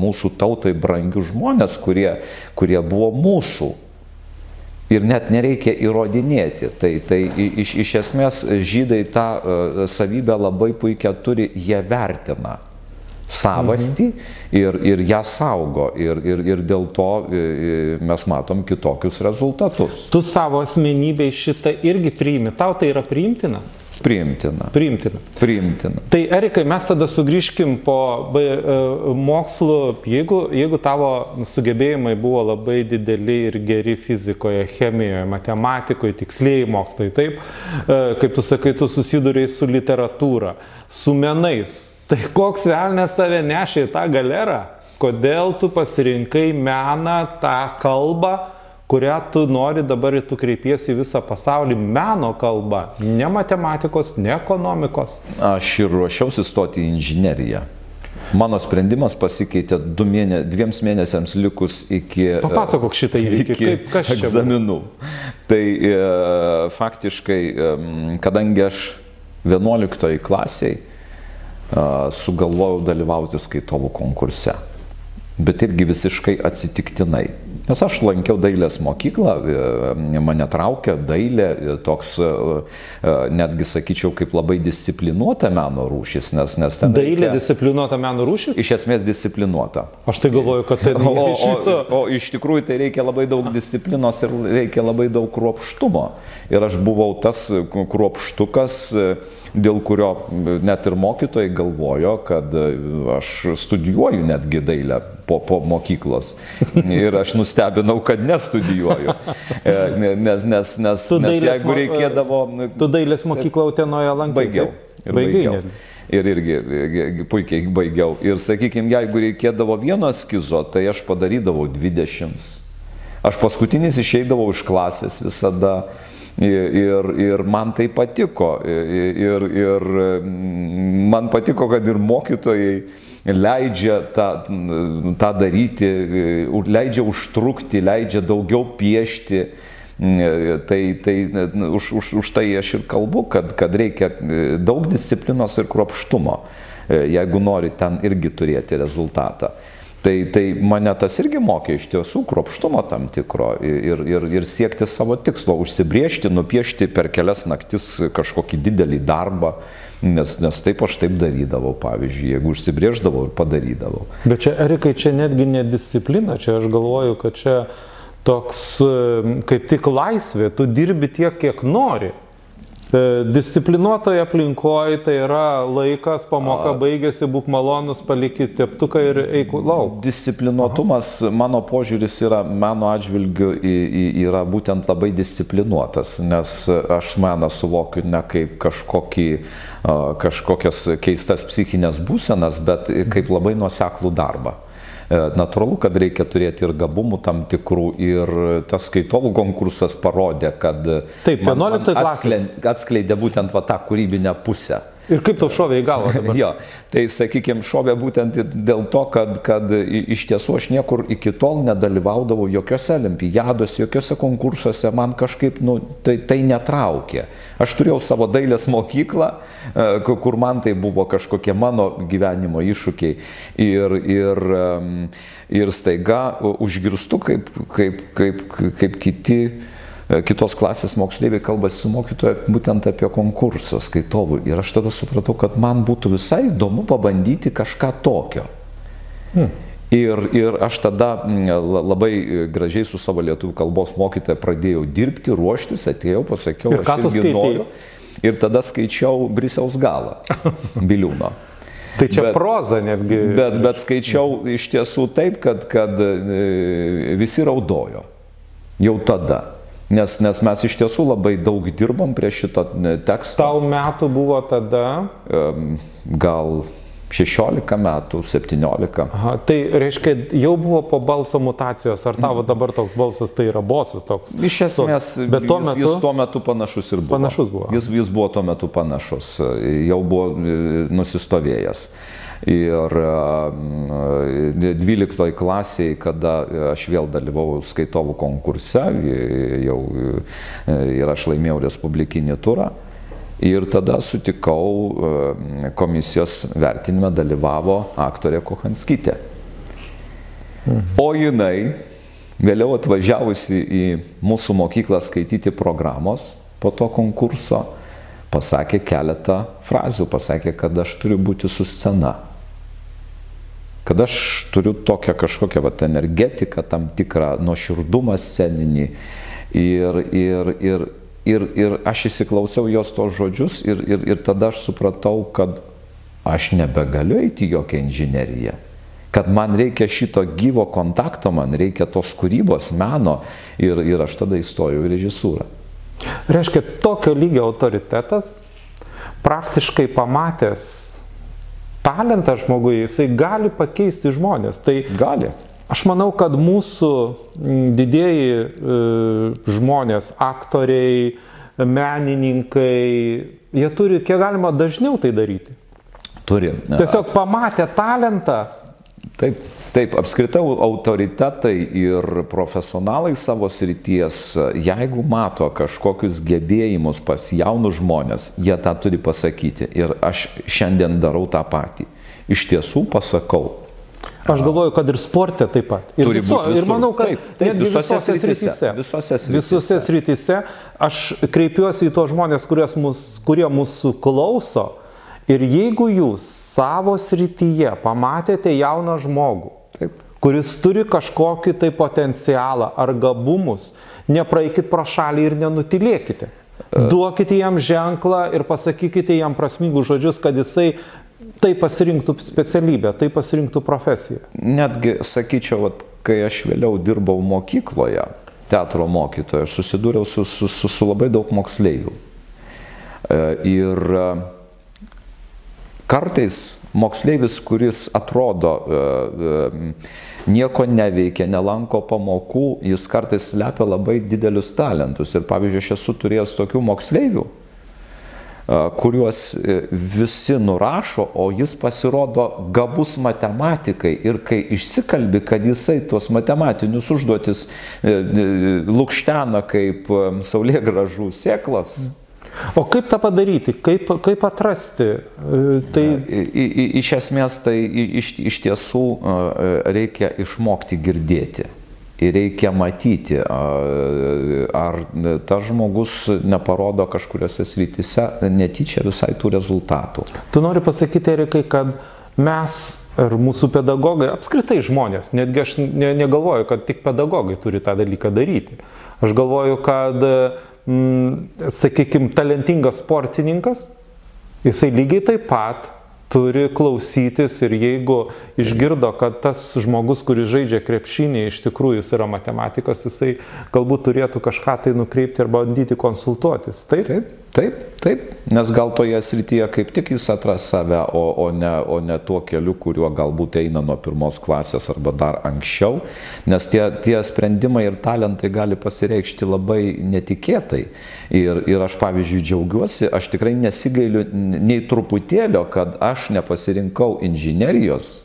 mūsų tautai brangius žmonės, kurie, kurie buvo mūsų. Ir net nereikia įrodinėti. Tai, tai iš, iš esmės žydai tą savybę labai puikia turi, jie vertina savastį ir, ir ją saugo. Ir, ir, ir dėl to mes matom kitokius rezultatus. Tu savo asmenybei šitą irgi priimi. Tau tai yra priimtina? Priimtina. Priimtina. Priimtina. Tai Erikai, mes tada sugrįžkim po e, mokslų, jeigu, jeigu tavo sugebėjimai buvo labai dideli ir geri fizikoje, chemijoje, matematikoje, tikslėjai mokslai, taip, e, kaip tu sakai, tu susiduriai su literatūra, su menais, Tai koks velnės tave nešė į tą galerą? Kodėl tu pasirinkai meną, tą kalbą, kurią tu nori dabar ir tu kreipiesi į visą pasaulį, meno kalbą, ne matematikos, ne ekonomikos? Aš ir ruošiausi stoti į inžineriją. Mano sprendimas pasikeitė mėne, dviems mėnesiams likus iki... Papasakok šitą įvykį, kaip kas čia egzaminų. Tai e, faktiškai, e, kadangi aš 11 klasiai sugalvojau dalyvauti skaitovų konkurse. Bet irgi visiškai atsitiktinai. Nes aš lankiau dailės mokyklą, e, mane traukia dailė, e, toks e, netgi sakyčiau kaip labai disciplinuota meno rūšis, nes, nes ten... Dailė reikia... disciplinuota meno rūšis? Iš esmės disciplinuota. Aš tai galvoju, kad tai... O, iš viso... o, o iš tikrųjų tai reikia labai daug disciplinos ir reikia labai daug kruopštumo. Ir aš buvau tas kruopštukas, dėl kurio net ir mokytojai galvojo, kad aš studijuoju netgi dailę po, po mokyklos. Ir aš nustebinau, kad nestudijuoju. E, nes, nes, nes, nes jeigu reikėdavo... Tu dailės mokyklą Utenoje lankai. Baigiau. Ir baigiau. Ir irgi puikiai baigiau. Ir sakykime, jeigu reikėdavo vieno eskizo, tai aš padarydavau 20. Aš paskutinis išeidavau iš klasės visada. Ir, ir man tai patiko. Ir, ir man patiko, kad ir mokytojai leidžia tą, tą daryti, leidžia užtrukti, leidžia daugiau piešti. Tai, tai už, už, už tai aš ir kalbu, kad, kad reikia daug disciplinos ir kruopštumo, jeigu nori ten irgi turėti rezultatą. Tai, tai mane tas irgi mokė iš tiesų kruopštumo tam tikro ir, ir, ir siekti savo tikslo, užsibriežti, nupiešti per kelias naktis kažkokį didelį darbą, nes, nes taip aš taip darydavau, pavyzdžiui, jeigu užsibrieždavau ir padarydavau. Bet čia, Erikai, čia netgi nedisciplina, čia aš galvoju, kad čia toks kaip tik laisvė, tu dirbi tiek, kiek nori. E, disciplinuotoje aplinkoje tai yra laikas, pamoka baigėsi, būk malonus, palikit teptuką ir eik lauk. Disciplinuotumas, Aha. mano požiūris yra, mano atžvilgiu yra būtent labai disciplinuotas, nes aš meną suvokiu ne kaip kažkokį, kažkokias keistas psichinės būsenas, bet kaip labai nuoseklų darbą. E, natūralu, kad reikia turėti ir gabumų tam tikrų ir tas skaitovų konkursas parodė, kad Taip, 11 klasė atskleidė būtent va, tą kūrybinę pusę. Ir kaip tau šovė į galvą? Dabar? jo, tai sakykime, šovė būtent dėl to, kad, kad iš tiesų aš niekur iki tol nedalyvaudavau jokiose olimpiadose, jokiose konkursuose, man kažkaip nu, tai, tai netraukė. Aš turėjau savo dailės mokyklą, e, kur man tai buvo kažkokie mano gyvenimo iššūkiai. Ir, ir, ir staiga užgirstu, kaip, kaip, kaip, kaip kiti kitos klasės moksleiviai kalbasi su mokytoja būtent apie konkursą skaitovų. Ir aš tada supratau, kad man būtų visai įdomu pabandyti kažką tokio. Hmm. Ir, ir aš tada labai gražiai su savo lietuvių kalbos mokytoja pradėjau dirbti, ruoštis, atėjau, pasakiau, ir aš irgi noriu. Ir tada skaičiau Briseus galą Biliūno. Tai čia bet, proza netgi. Bet, bet skaičiau iš tiesų taip, kad, kad e, visi raudojo. Jau tada. Nes, nes mes iš tiesų labai daug dirbom prie šito teksto. Tau metų buvo tada? Gal 16 metų, 17. Aha, tai reiškia, jau buvo po balso mutacijos, ar tavo dabar toks balsas tai yra bosas toks? Iš esmės, bet tuo metu, jis tuo metu panašus ir buvo. Panašus buvo. Jis, jis buvo tuo metu panašus, jau buvo e, nusistovėjęs. Ir 12 klasėje, kada aš vėl dalyvau skaitovų konkurse, jau ir aš laimėjau Respublikinį turą. Ir tada sutikau, komisijos vertinime dalyvavo aktorė Kohanskytė. O jinai, vėliau atvažiavusi į mūsų mokyklą skaityti programos po to konkurso, pasakė keletą frazių, pasakė, kad aš turiu būti su scena kad aš turiu tokią kažkokią vat, energetiką, tam tikrą nuoširdumą sceninį ir, ir, ir, ir, ir aš įsiklausiau jos tos žodžius ir, ir, ir tada aš supratau, kad aš nebegaliu eiti jokią inžineriją. Kad man reikia šito gyvo kontakto, man reikia tos kūrybos, meno ir, ir aš tada įstojau į režisūrą. Reiškia, tokio lygio autoritetas, praktiškai pamatęs talentą žmogui, jisai gali pakeisti žmonės. Tai gali. Aš manau, kad mūsų didėjai e, žmonės, aktoriai, menininkai, jie turi kiek galima dažniau tai daryti. Turi. Tiesiog pamatę talentą, Taip, taip, apskritai autoritetai ir profesionalai savo srities, jeigu mato kažkokius gebėjimus pas jaunus žmonės, jie tą turi pasakyti. Ir aš šiandien darau tą patį. Iš tiesų pasakau. Aš galvoju, kad ir sporte taip pat. Ir, viso, ir manau, kad taip, taip, visose, visose srityse. Visose srityse. Visose srityse. Aš kreipiuosi į tos žmonės, mus, kurie mūsų klauso Ir jeigu jūs savo srityje pamatėte jauną žmogų, Taip. kuris turi kažkokį tai potencialą ar gabumus, nepraeikit pro šalį ir nenutilėkite. Duokite jam ženklą ir pasakykite jam prasmingus žodžius, kad jisai tai pasirinktų specialybę, tai pasirinktų profesiją. Netgi sakyčiau, vat, kai aš vėliau dirbau mokykloje, teatro mokytojo, aš susidūriau su, su, su, su labai daug moksleivių. E, ir Kartais moksleivis, kuris atrodo e, e, nieko neveikia, nelanko pamokų, jis kartais slepia labai didelius talentus. Ir pavyzdžiui, aš esu turėjęs tokių moksleivių, e, kuriuos visi nurašo, o jis pasirodo gabus matematikai ir kai išsikalbi, kad jisai tuos matematinius užduotis lūkštena kaip saulė gražų sėklas, O kaip tą padaryti, kaip, kaip atrasti? E, tai... I, i, iš esmės tai iš, iš tiesų e, reikia išmokti girdėti. Ir reikia matyti, ar tas žmogus neparodo kažkuriuose srityse netyčia visai tų rezultatų. Tu nori pasakyti, Erikai, kad mes ir mūsų pedagogai, apskritai žmonės, netgi aš ne, negalvoju, kad tik pedagogai turi tą dalyką daryti. Aš galvoju, kad mm, sakykime, talentingas sportininkas, jisai lygiai taip pat turi klausytis ir jeigu išgirdo, kad tas žmogus, kuris žaidžia krepšinį, iš tikrųjų jis yra matematikas, jisai galbūt turėtų kažką tai nukreipti ir bandyti konsultuotis. Taip, taip, taip, taip. nes gal toje srityje kaip tik jis atras save, o, o, ne, o ne tuo keliu, kuriuo galbūt eina nuo pirmos klasės arba dar anksčiau, nes tie, tie sprendimai ir talentai gali pasireikšti labai netikėtai. Ir, ir aš, pavyzdžiui, džiaugiuosi, aš tikrai nesigailiu nei truputėlio, kad aš nepasirinkau inžinerijos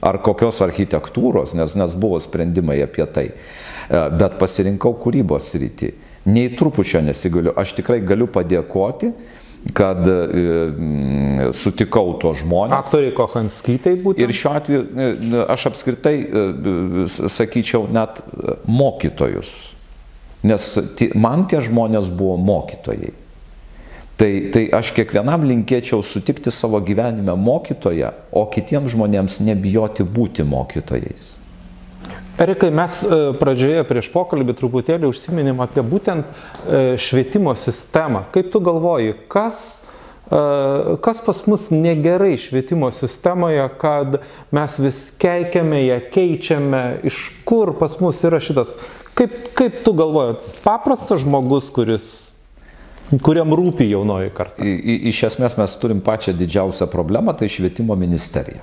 ar kokios architektūros, nes, nes buvo sprendimai apie tai, e, bet pasirinkau kūrybos rytį. Nei trupučio nesigailiu. Aš tikrai galiu padėkoti, kad e, sutikau to žmonės. Aktoriai Kohanskytai būtų. Ir šiuo atveju e, aš apskritai sakyčiau net mokytojus Nes man tie žmonės buvo mokytojai. Tai, tai aš kiekvienam linkėčiau sutikti savo gyvenime mokytoją, o kitiems žmonėms nebijoti būti mokytojais. Erikai, mes e, pradžioje prieš pokalbį truputėlį užsiminėm apie būtent e, švietimo sistemą. Kaip tu galvoji, kas, e, kas pas mus negerai švietimo sistemoje, kad mes vis keikiame ją, keičiame, iš kur pas mus yra šitas Kaip, kaip tu galvoji, paprastas žmogus, kuris kuriam rūpi jaunoji karta? I, iš esmės mes turim pačią didžiausią problemą, tai švietimo ministerija.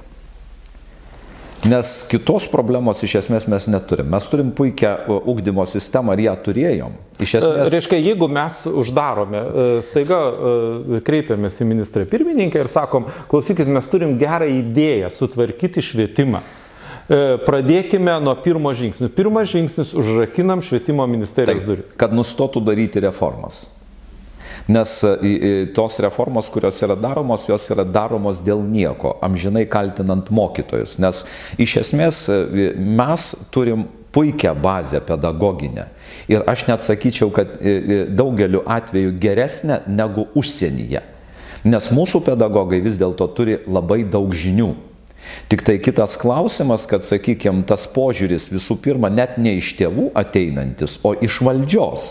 Nes kitos problemos iš esmės mes neturim. Mes turim puikią ugdymo sistemą ir ją turėjom. Iš e, esmės... Reiškia, jeigu mes uždarome, e, staiga e, kreipiamės į ministrą pirmininkę ir sakom, klausykit, mes turim gerą idėją sutvarkyti švietimą. E, pradėkime nuo pirmo žingsnio. Pirmas žingsnis - užrakinam švietimo ministerijos duris. Kad nustotų daryti reformas. Nes e, tos reformos, kurios yra daromos, jos yra daromos dėl nieko, amžinai kaltinant mokytojus. Nes iš esmės e, mes turim puikią bazę pedagoginę. Ir aš net sakyčiau, kad daugeliu atveju geresnė negu užsienyje. Nes mūsų pedagogai vis dėlto turi labai daug žinių. Tik tai kitas klausimas, kad, sakykime, tas požiūris visų pirma net ne iš tėvų ateinantis, o iš valdžios.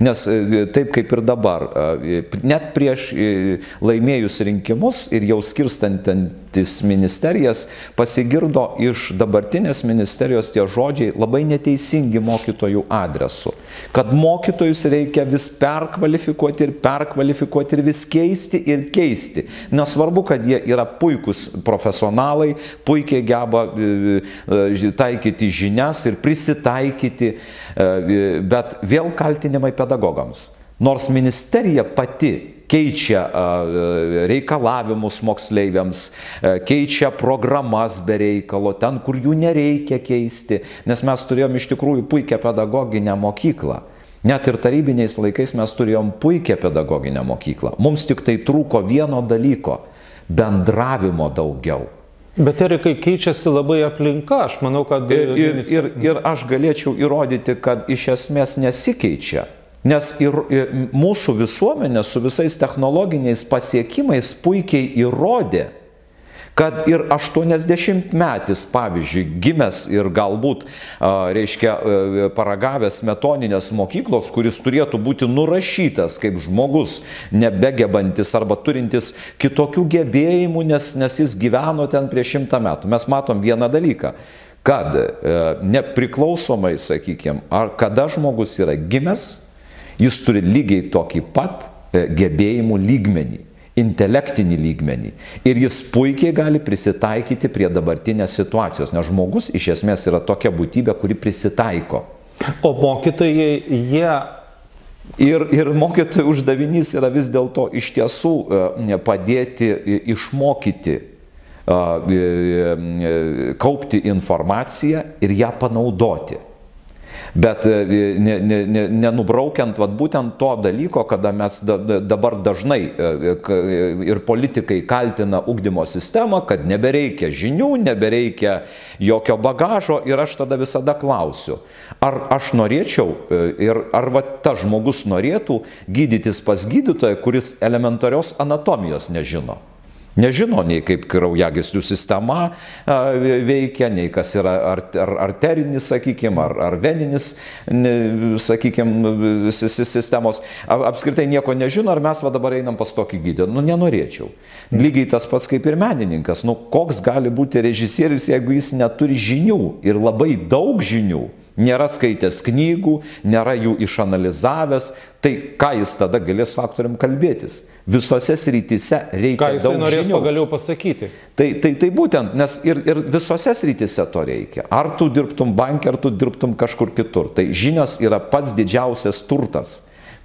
Nes e, taip kaip ir dabar, e, net prieš e, laimėjus rinkimus ir jau skirstantis ministerijas, pasigirdo iš dabartinės ministerijos tie žodžiai labai neteisingi mokytojų adresu. Kad mokytojus reikia vis perkvalifikuoti ir perkvalifikuoti ir vis keisti ir keisti. Nesvarbu, kad jie yra puikūs profesionalai, puikiai geba taikyti žinias ir prisitaikyti, bet vėl kaltinimai pedagogams. Nors ministerija pati keičia reikalavimus moksleiviams, keičia programas be reikalo, ten, kur jų nereikia keisti, nes mes turėjom iš tikrųjų puikią pedagoginę mokyklą. Net ir tarybiniais laikais mes turėjom puikią pedagoginę mokyklą. Mums tik tai trūko vieno dalyko - bendravimo daugiau. Bet Erikai keičiasi labai aplinka, aš manau, kad... Ir, ir, ir, ir aš galėčiau įrodyti, kad iš esmės nesikeičia Nes ir, ir mūsų visuomenė su visais technologiniais pasiekimais puikiai įrodė, kad ir 80 metis, pavyzdžiui, gimęs ir galbūt, reiškia, paragavęs metoninės mokyklos, kuris turėtų būti nurašytas kaip žmogus, nebegebantis arba turintis kitokių gebėjimų, nes, nes jis gyveno ten prieš šimtą metų. Mes matom vieną dalyką kad nepriklausomai, sakykime, ar kada žmogus yra gimęs, Jis turi lygiai tokį pat e, gebėjimų lygmenį, intelektinį lygmenį. Ir jis puikiai gali prisitaikyti prie dabartinės situacijos, nes žmogus iš esmės yra tokia būtybė, kuri prisitaiko. O mokytojai, jie Ir, ir mokytojų uždavinys yra vis dėlto iš tiesų e, padėti išmokyti, kaupti informaciją ir ją panaudoti. Bet e, ne, ne, ne, nenubraukiant vat, būtent to dalyko, kada mes da, dabar dažnai e, e, ir politikai kaltina ugdymo sistemą, kad nebereikia žinių, nebereikia jokio bagažo ir aš tada visada klausiu, ar aš norėčiau ir ar va, tas žmogus norėtų gydytis pas gydytoją, kuris elementarios anatomijos nežino. Nežino nei kaip kraujagyslių sistema veikia, nei kas yra ar, ar, arterinis, sakykime, ar, ar veninis, sakykime, sistemos. Apskritai nieko nežino, ar mes va dabar einam pas tokį gydytoją. Nu, nenorėčiau. Lygiai tas pats kaip ir menininkas. Nu, koks gali būti režisierius, jeigu jis neturi žinių ir labai daug žinių nėra skaitęs knygų, nėra jų išanalizavęs, tai ką jis tada galės su aktoriam kalbėtis? Visose srityse reikia Ką jis daug norės žinių. pagaliau pasakyti. Tai, tai, tai būtent, nes ir, ir visose srityse to reikia. Ar tu dirbtum bankė, ar tu dirbtum kažkur kitur. Tai žinios yra pats didžiausias turtas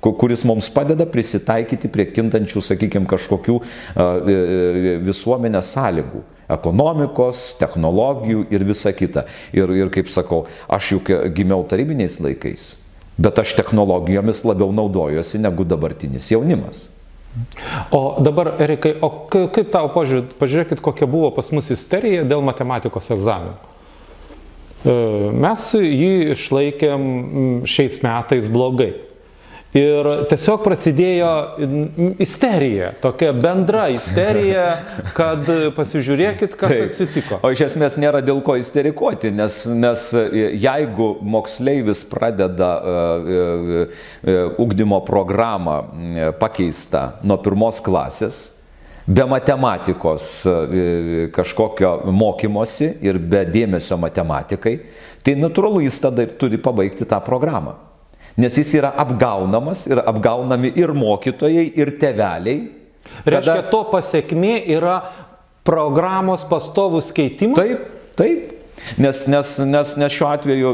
kuris mums padeda prisitaikyti prie kintančių, sakykime, kažkokių visuomenės sąlygų ekonomikos, technologijų ir visa kita. Ir, ir kaip sakau, aš juk gimiau tarybiniais laikais, bet aš technologijomis labiau naudojuosi negu dabartinis jaunimas. O dabar, Erikai, o kaip tau požiūrė, pažiūrėkit, kokia buvo pas mus isterija dėl matematikos egzaminų. E, mes jį išlaikėm šiais metais blogai. Ir tiesiog prasidėjo isterija, tokia bendra isterija, kad pasižiūrėkit, kas Taip. atsitiko. O iš esmės nėra dėl ko isterikuoti, nes, nes jeigu moksleivis pradeda uh, uh, ugdymo programą pakeistą nuo pirmos klasės, be matematikos kažkokio mokymosi ir be dėmesio matematikai, tai natūralu jis tada turi pabaigti tą programą. Nes jis yra apgaunamas ir apgaunami ir mokytojai, ir teveliai. Reiškia, kada... to pasiekmė yra programos pastovus keitimas? Taip, taip. Nes, nes, nes, nes šiuo atveju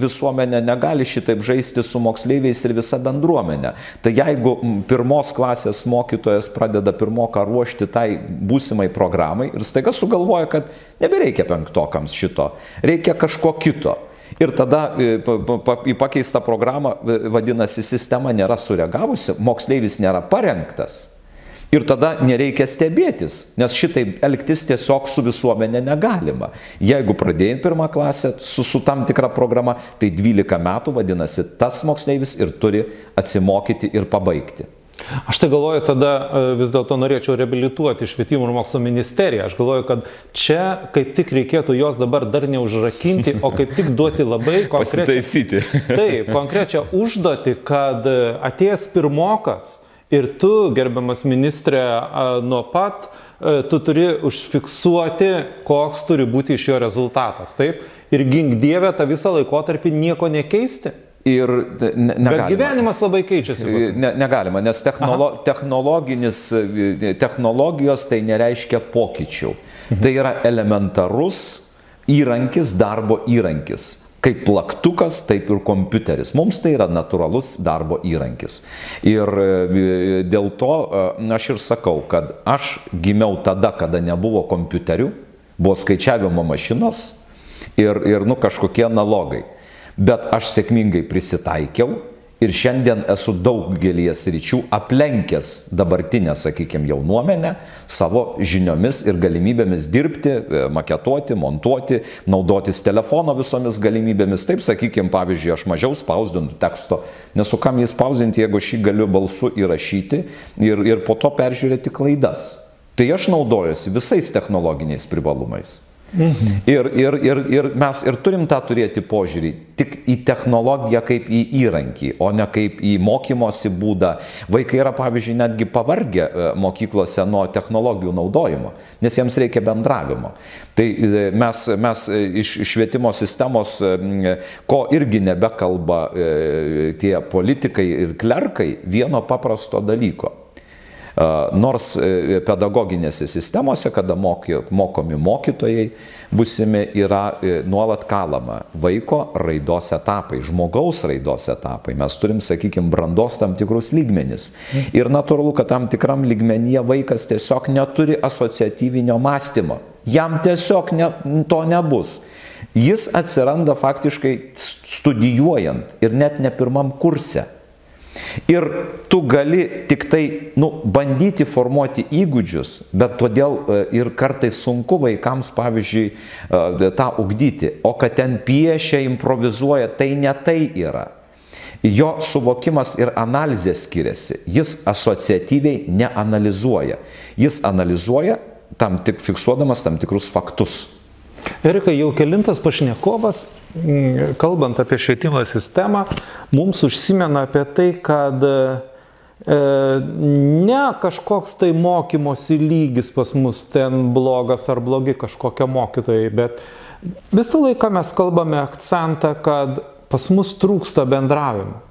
visuomenė negali šitaip žaisti su moksleiviais ir visa bendruomenė. Tai jeigu pirmos klasės mokytojas pradeda pirmoką ruošti tai būsimai programai ir staiga sugalvoja, kad nebereikia penktokams šito, reikia kažko kito Ir tada e, į pakeistą programą, e, vadinasi, sistema nėra sureagavusi, moksleivis nėra parengtas. Ir tada nereikia stebėtis, nes šitaip elgtis tiesiog su visuomenė negalima. Jeigu pradėjai pirmą klasę su, su tam tikra programa, tai 12 metų vadinasi, tas moksleivis ir turi atsimokyti ir pabaigti. Aš tai galvoju, tada e, vis dėlto norėčiau reabilituoti švietimo ir mokslo ministeriją. Aš galvoju, kad čia kaip tik reikėtų jos dabar dar neužrakinti, o kaip tik duoti labai konkrečią. Pasitaisyti. Taip, konkrečią užduotį, kad atėjęs pirmokas ir tu, gerbiamas ministrė, nuo pat e, tu turi užfiksuoti, koks turi būti iš jo rezultatas. Taip? Ir gink Dievę tą visą laikotarpį nieko nekeisti. Ir ne, negalima. Bet gyvenimas labai keičiasi. Ne, negalima, nes technolo, technologinis, technologijos tai nereiškia pokyčių. Mhm. Tai yra elementarus įrankis, darbo įrankis. Kaip plaktukas, taip ir kompiuteris. Mums tai yra natūralus darbo įrankis. Ir e, dėl to e, aš ir sakau, kad aš gimiau tada, kada nebuvo kompiuterių, buvo skaičiavimo mašinos ir, ir nu, kažkokie analogai bet aš sėkmingai prisitaikiau ir šiandien esu daugelį sričių aplenkęs dabartinę, sakykime, jaunuomenę savo žiniomis ir galimybėmis dirbti, e, maketuoti, montuoti, naudotis telefono visomis galimybėmis. Taip, sakykime, pavyzdžiui, aš mažiau spausdinu teksto, nes su kam jį spausdinti, jeigu aš jį galiu balsu įrašyti ir, ir po to peržiūrėti klaidas. Tai aš naudojuosi visais technologiniais privalumais. Mhm. Ir, ir, ir, ir mes ir turim tą turėti požiūrį tik į technologiją kaip į įrankį, o ne kaip į mokymosi būdą. Vaikai yra, pavyzdžiui, netgi pavargę e, mokyklose nuo technologijų naudojimo, nes jiems reikia bendravimo. Tai e, mes, mes e, iš švietimo sistemos, ko irgi nebekalba tie politikai ir klerkai, vieno paprasto dalyko Nors e, pedagoginėse sistemose, kada mokomi mokytojai, busimi yra e, nuolat kalama vaiko raidos etapai, žmogaus raidos etapai. Mes turim, sakykime, brandos tam tikrus lygmenis. Ir natūralu, kad tam tikram lygmenyje vaikas tiesiog neturi asociatyvinio mąstymo. Jam tiesiog ne, to nebus. Jis atsiranda faktiškai studijuojant ir net ne pirmam kurse. Ir tu gali tik tai, nu, bandyti formuoti įgūdžius, bet todėl e, ir kartais sunku vaikams, pavyzdžiui, e, tą ugdyti. O kad ten piešia, improvizuoja, tai ne tai yra. Jo suvokimas ir analizė skiriasi. Jis asociatyviai neanalizuoja. Jis analizuoja tam tik fiksuodamas tam tikrus faktus. Erika, jau kelintas pašnekovas, kalbant apie švietimo sistemą, mums užsimena apie tai, kad e, ne kažkoks tai mokymosi lygis pas mus ten blogas ar blogi kažkokie mokytojai, bet visą laiką mes kalbame akcentą, kad pas mus trūksta bendravimo.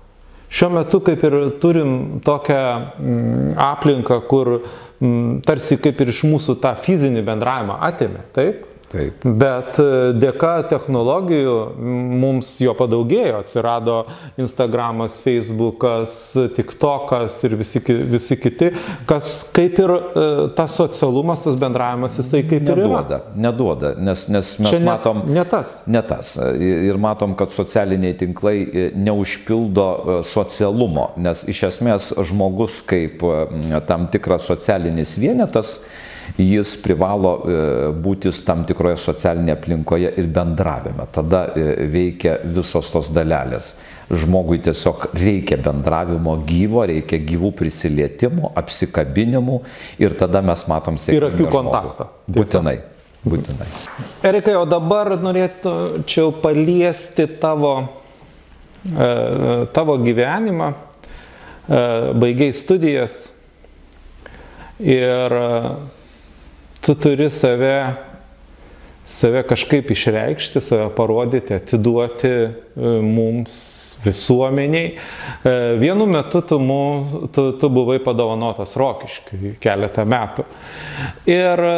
Šiuo metu kaip ir turim tokią mm, aplinką, kur mm, tarsi kaip ir iš mūsų tą fizinį bendravimą atėmė, taip? Taip. Bet e, dėka technologijų mums jo padaugėjo, atsirado Instagramas, Facebookas, TikTokas ir visi, visi kiti, kas kaip ir e, tas socialumas, tas bendravimas, jisai kaip neduoda, ir yra. Neduoda, nes, nes mes Čia ne, matom. Ne tas. Ne tas. Ir matom, kad socialiniai tinklai e, neužpildo socialumo, nes iš esmės žmogus kaip tam tikras socialinis vienetas, jis privalo e, būti tam tikroje socialinėje aplinkoje ir bendravime. Tada e, veikia visos tos dalelės. Žmogui tiesiog reikia bendravimo gyvo, reikia gyvų prisilietimų, apsikabinimų ir tada mes matom sėkmę. Ir akių kontaktą. Būtinai. Būtinai. Erikai, o dabar norėčiau paliesti tavo, e, tavo gyvenimą. Baigiai studijas ir tu turi save, save kažkaip išreikšti, save parodyti, atiduoti e, mums visuomeniai. E, vienu metu tu, mu, tu, tu buvai padovanotas Rokiškiui keletą metų. Ir e,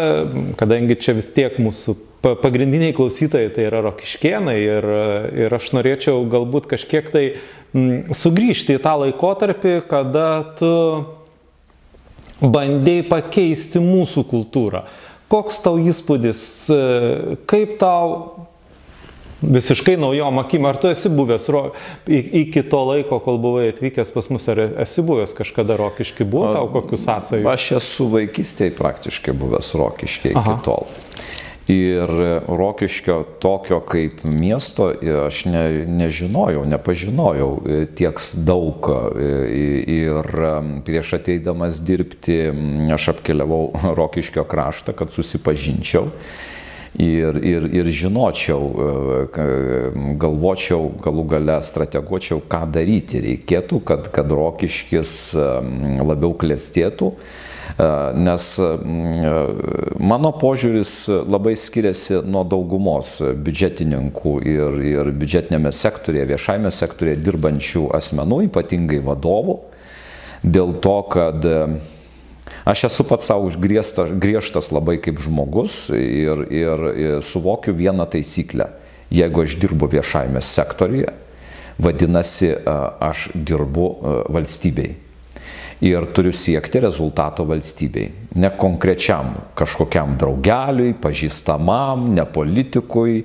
kadangi čia vis tiek mūsų pagrindiniai klausytojai tai yra rokiškienai ir, ir aš norėčiau galbūt kažkiek tai m, sugrįžti į tą laikotarpį, kada tu bandėjai pakeisti mūsų kultūrą. Koks tau įspūdis, e, kaip tau visiškai naujom akim, ar tu esi buvęs ro, iki to laiko, kol buvai atvykęs pas mus, ar esi buvęs kažkada rokiški, buvo tau kokius sąsajų? Aš esu vaikystėje praktiškai buvęs rokiškiai iki tol. Ir Rokiškio tokio kaip miesto aš ne, nežinojau, nepažinojau e, tiek daug. E, ir prieš ateidamas dirbti aš apkeliavau Rokiškio kraštą, kad susipažinčiau. Ir, ir, ir žinočiau, e, galvočiau, galų gale strateguočiau, ką daryti reikėtų, kad, kad Rokiškis labiau klestėtų nes mano požiūris labai skiriasi nuo daugumos biudžetininkų ir, ir biudžetinėme sektorėje, viešajame sektorėje dirbančių asmenų, ypatingai vadovų, dėl to, kad aš esu pats savo griežtas, griežtas labai kaip žmogus ir, ir, ir suvokiu vieną taisyklę. Jeigu aš dirbu viešajame sektoriuje, vadinasi, aš dirbu valstybei ir turiu siekti rezultato valstybei. Ne konkrečiam kažkokiam draugeliui, pažįstamam, ne politikui.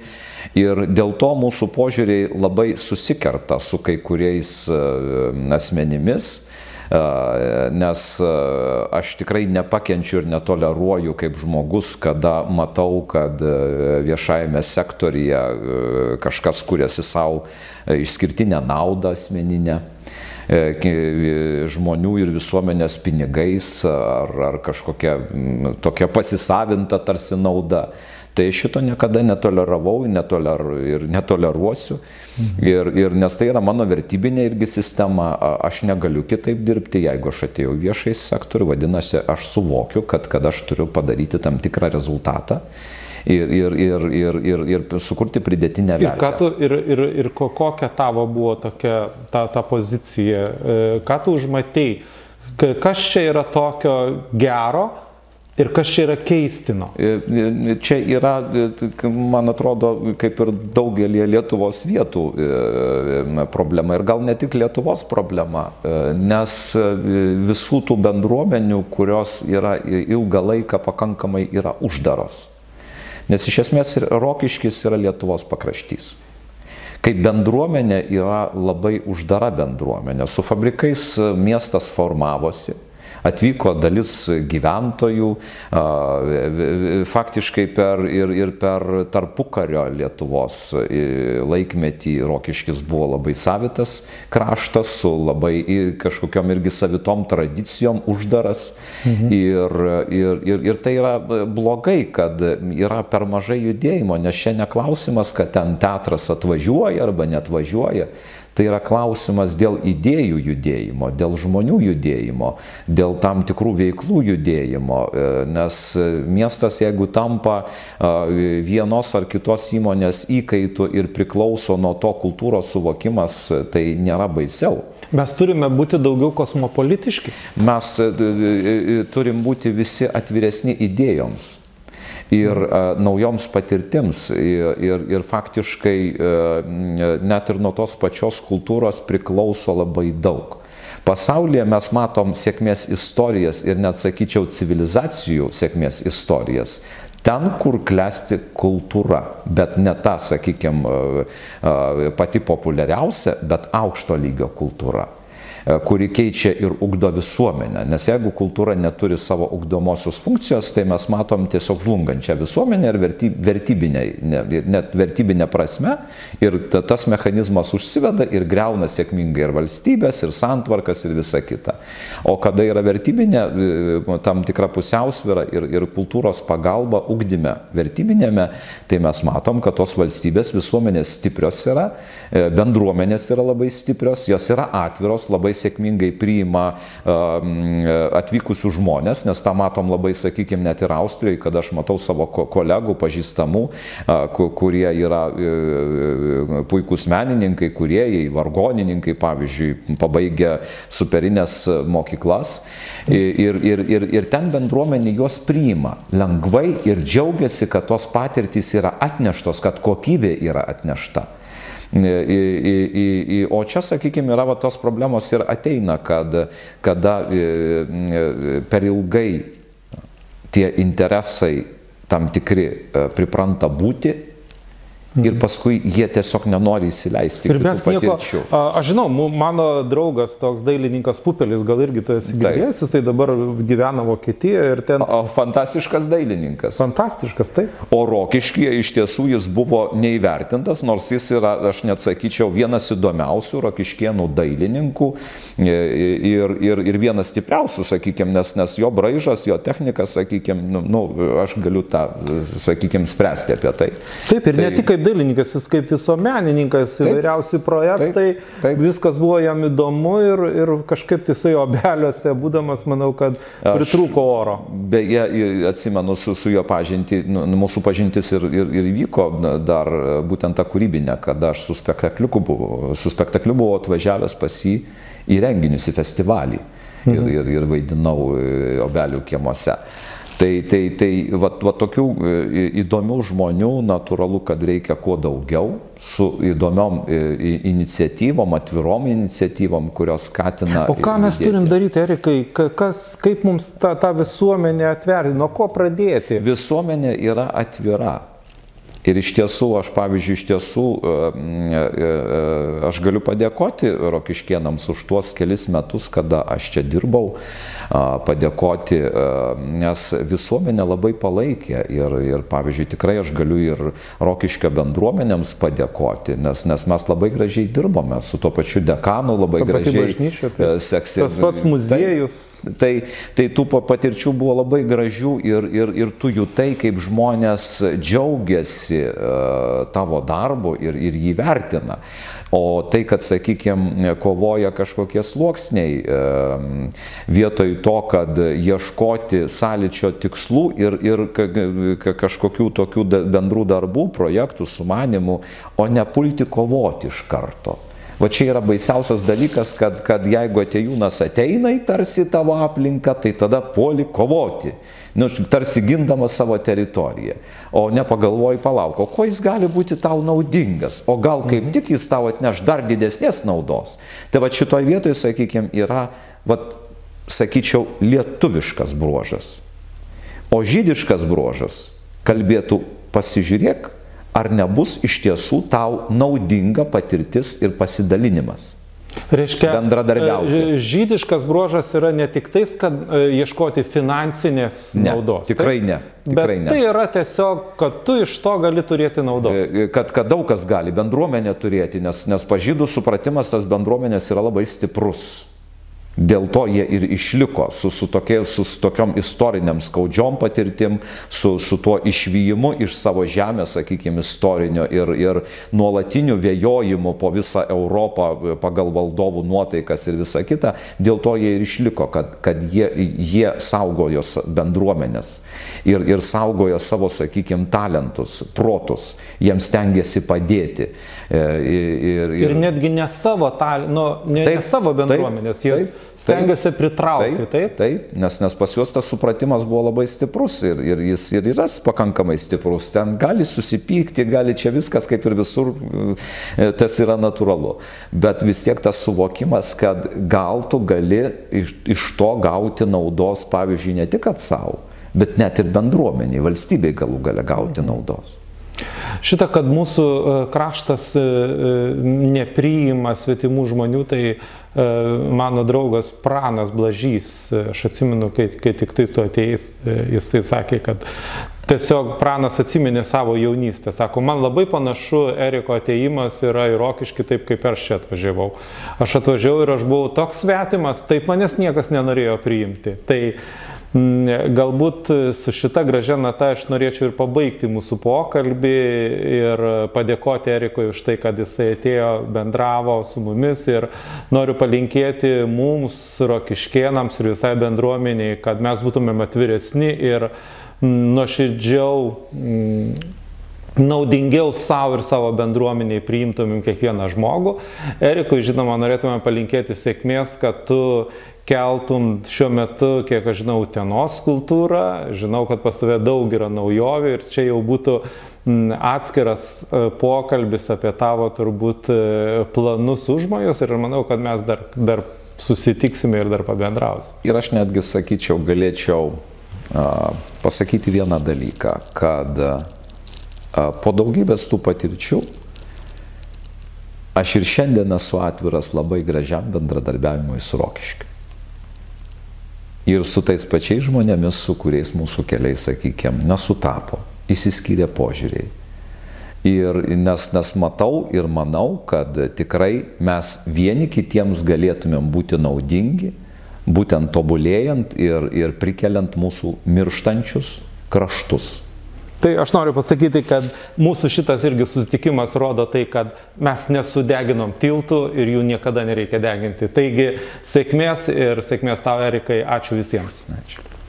Ir dėl to mūsų požiūriai labai susikerta su kai kuriais e, asmenimis, e, nes e, aš tikrai nepakenčiu ir netoleruoju kaip žmogus, kada matau, kad viešajame sektorija kažkas kuriasi savo išskirtinę naudą asmeninę žmonių ir visuomenės pinigais ar, ar kažkokia tokia pasisavinta tarsi nauda. Tai šito niekada netoleravau netoler, ir netoleruosiu. Mhm. Ir, ir nes tai yra mano vertybinė irgi sistema, aš negaliu kitaip dirbti, jeigu aš atėjau viešai sektoriu, vadinasi, aš suvokiu, kad, kad aš turiu padaryti tam tikrą rezultatą ir, ir, ir, ir, ir, ir sukurti pridėtinę vertę. Ir, tu, ir, ir, ir kokia tavo buvo tokia ta, ta pozicija, e, ką tu užmatei, kas čia yra tokio gero, Ir kas čia yra keistino? E, e, čia yra, man atrodo, kaip ir daugelį Lietuvos vietų problema ir gal ne tik Lietuvos problema, nes visų tų bendruomenių, kurios yra ilgą laiką pakankamai yra uždaros. Nes iš esmės Rokiškis yra Lietuvos pakraštys. Kaip bendruomenė yra labai uždara bendruomenė. Su fabrikais miestas formavosi, Atvyko dalis gyventojų, faktiškai per, ir, ir per tarpukario Lietuvos laikmetį Rokiškis buvo labai savitas kraštas, su labai kažkokiam irgi savitom tradicijom uždaras. Mhm. Ir, ir, ir, ir tai yra blogai, kad yra per mažai judėjimo, nes šiandien klausimas, kad ten teatras atvažiuoja arba net važiuoja. Tai yra klausimas dėl idėjų judėjimo, dėl žmonių judėjimo, dėl tam tikrų veiklų judėjimo, e, nes miestas, jeigu tampa vienos ar kitos įmonės įkaitų ir priklauso nuo to kultūros suvokimas, tai nėra baisiau. Mes turime būti daugiau kosmopolitiški. Mes e, e, turim būti visi atviresni idėjoms ir a, naujoms patirtims. Ir, ir, ir faktiškai a, net ir nuo tos pačios kultūros priklauso labai daug. Pasaulyje mes matom sėkmės istorijas ir net sakyčiau civilizacijų sėkmės istorijas. Ten, kur klesti kultūra, bet ne ta, sakykime, pati populiariausia, bet aukšto lygio kultūra. E, kuri keičia ir ugdo visuomenę. Nes jeigu kultūra neturi savo ugdomosios funkcijos, tai mes matom tiesiog žlungančią visuomenę ir vertybinė, net vertybinė prasme. Ir tas mechanizmas užsiveda ir greuna sėkmingai ir valstybės, ir santvarkas, ir visa kita. O kada yra vertybinė e, tam tikra pusiausvėra ir, ir kultūros pagalba ugdyme vertybinėme, tai mes matom, kad tos valstybės visuomenės stiprios yra, e, bendruomenės yra labai stiprios, jos yra atviros, labai labai sėkmingai priima atvykusių žmonės, nes tą matom labai, sakykime, net ir Austrijoje, kad aš matau savo kolegų, pažįstamų, kurie yra e, e, puikūs menininkai, kuriejai, vargonininkai, pavyzdžiui, pabaigę superinės mokyklas. Ir, ir, ir, ir ten bendruomenė juos priima lengvai ir džiaugiasi, kad tos patirtys yra atneštos, kad kokybė yra atnešta. O čia, sakykime, yra va, tos problemos ir ateina, kad kada per ilgai tie interesai tam tikri e, pripranta būti Ir paskui jie tiesiog nenori įsileisti. Ir mes nieko. A, aš žinau, mano draugas, toks dailininkas Pupelis, gal irgi tu esi girdėjęs, jis tai dabar gyvena Vokietijoje ir ten. O, fantastiškas dailininkas. Fantastiškas, taip. O Rokiškyje iš tiesų jis buvo neįvertintas, nors jis yra, aš net sakyčiau, vienas įdomiausių Rokiškienų dailininkų e, ir, ir, ir vienas stipriausių, sakykime, nes, nes jo braižas, jo technika, sakykime, nu, nu, aš galiu tą, sakykime, spręsti apie tai. Taip, ir tai, ne tik kaip kaip dailininkas, jis kaip visuomenininkas, taip, įvairiausi projektai, taip, taip. viskas buvo jam įdomu ir, ir kažkaip jisai obeliuose, būdamas, manau, kad pritrūko oro. Beje, atsimenu su, su jo pažinti, nu, nu, mūsų pažintis ir, ir, ir vyko dar būtent tą kūrybinę, kada aš su spektakliu buvau, su spektakliu buvau atvažiavęs pas jį į renginius, į festivalį. Mhm. Ir, ir, ir vaidinau e, obelių kiemuose. Tai, tai, tai va, va tokių e, įdomių žmonių natūralu, kad reikia kuo daugiau, su įdomiom e, iniciatyvom, atvirom iniciatyvom, kurios skatina. O ką mes judėti. turim daryti, Erikai, kas, kaip mums tą, tą visuomenę atverti, nuo ko pradėti? Visuomenė yra atvira. Ir iš tiesų, aš pavyzdžiui, iš tiesų, e, aš galiu padėkoti Rokiškienams už tuos kelis metus, kada aš čia dirbau padėkoti, nes visuomenė labai palaikė ir, ir pavyzdžiui, tikrai aš galiu ir Rokiškio bendruomenėms padėkoti, nes, nes mes labai gražiai dirbome su tuo pačiu dekanu, labai Ta gražiai bažnyčia, tai. seksi. Tas pats muziejus. Tai, tai, tai tų patirčių buvo labai gražių ir, ir, ir tu jutai, kaip žmonės džiaugiasi tavo darbu ir, ir jį vertina. O tai, kad, sakykime, kovoja kažkokie sluoksniai, vietoj to, kad ieškoti sąlyčio tikslų ir, ir kažkokių tokių bendrų darbų, projektų, sumanimų, o ne pulti kovoti iš karto. Va čia yra baisiausias dalykas, kad, kad jeigu atejūnas ateina į tarsi tavo aplinką, tai tada poli kovoti nu, tarsi gindamas savo teritoriją, o ne pagalvoji palauk, o kuo jis gali būti tau naudingas, o gal kaip tik jis tau atneš dar didesnės naudos. Tai va šitoje vietoje, sakykime, yra, va, sakyčiau, lietuviškas bruožas. O žydiškas bruožas kalbėtų pasižiūrėk, ar nebus iš tiesų tau naudinga patirtis ir pasidalinimas. Reiškia, bendradarbiauti. e, Žydiškas bruožas yra ne tik tais, kad e, ieškoti finansinės Ne, naudos. tikrai taip? ne, tikrai Bet ne. tai yra tiesiog, kad tu iš to gali turėti naudos. E, kad, kad daug kas gali bendruomenę turėti, nes, nes pažydų supratimas tas bendruomenės yra labai stiprus. Dėl to jie ir išliko su, su, tokie, su, su tokiom istoriniam skaudžiom patirtim, su, su tuo išvyjimu iš savo žemės, sakykime, istorinio ir, ir nuolatiniu vėjojimu po visą Europą pagal valdovų nuotaikas ir visa kita. Dėl to jie ir išliko, kad, kad jie, jie saugojo bendruomenės ir, ir saugojo savo, sakykime, talentus, protus, jiems stengiasi padėti. E, Ir, Ir netgi ne savo, tal, nu, ne, Taip, ne savo bendruomenės, jie taip, stengiasi pritraukti, Taip, taip? taip nes, nes pas juos tas supratimas buvo labai stiprus ir, ir jis ir yra pakankamai stiprus. Ten gali susipykti, gali čia viskas kaip ir visur, e, tas yra natūralu. Bet vis tiek tas suvokimas, kad gal tu gali iš, iš to gauti naudos, pavyzdžiui, ne tik kad savo, bet net ir bendruomeniai, valstybei galų gale gauti naudos. Šitą, kad mūsų e, kraštas e, e, nepriima svetimų žmonių, tai mano draugas Pranas Blažys, aš atsimenu, kai, kai tik tai tu ateis, jisai sakė, kad tiesiog Pranas atsiminė savo jaunystę. Sako, man labai panašu, Eriko ateimas yra į Rokiškį taip, kaip aš čia atvažiavau. Aš atvažiavau ir aš buvau toks svetimas, taip manęs niekas nenorėjo priimti. Tai Mm, Galbūt su šita gražia nata aš norėčiau ir pabaigti mūsų pokalbį ir padėkoti Erikui už tai, kad jisai atėjo, bendravo su mumis ir noriu palinkėti mums, rokiškėnams ir visai bendruomeniai, kad mes būtumėm atviresni ir nuoširdžiau mm, naudingiau savo ir savo bendruomeniai priimtumėm kiekvieną žmogų. Erikui, žinoma, norėtume palinkėti sėkmės, kad tu keltum šiuo metu, kiek aš žinau, tenos kultūrą. Žinau, kad pas tave daug yra naujovių ir čia jau būtų mm, atskiras e, pokalbis apie tavo turbūt e, planus užmojus ir manau, kad mes dar, dar susitiksime ir dar pabendrausime. Ir aš netgi sakyčiau, galėčiau pasakyti vieną dalyką, kad po daugybės tų patirčių aš ir šiandien esu atviras labai gražiam bendradarbiavimui su Rokiškiu. Ir su tais pačiais žmonėmis, su kuriais mūsų keliai, sakykime, nesutapo, įsiskyrė požiūriai. Ir nes, nes matau ir manau, kad tikrai mes vieni kitiems galėtumėm būti naudingi, būtent tobulėjant ir, ir prikeliant mūsų mirštančius kraštus. Tai aš noriu pasakyti, kad mūsų šitas irgi susitikimas rodo tai, kad mes nesudeginom tiltų ir jų niekada nereikia deginti. Taigi sėkmės ir sėkmės tau, Erikai, ačiū visiems. Ačiū.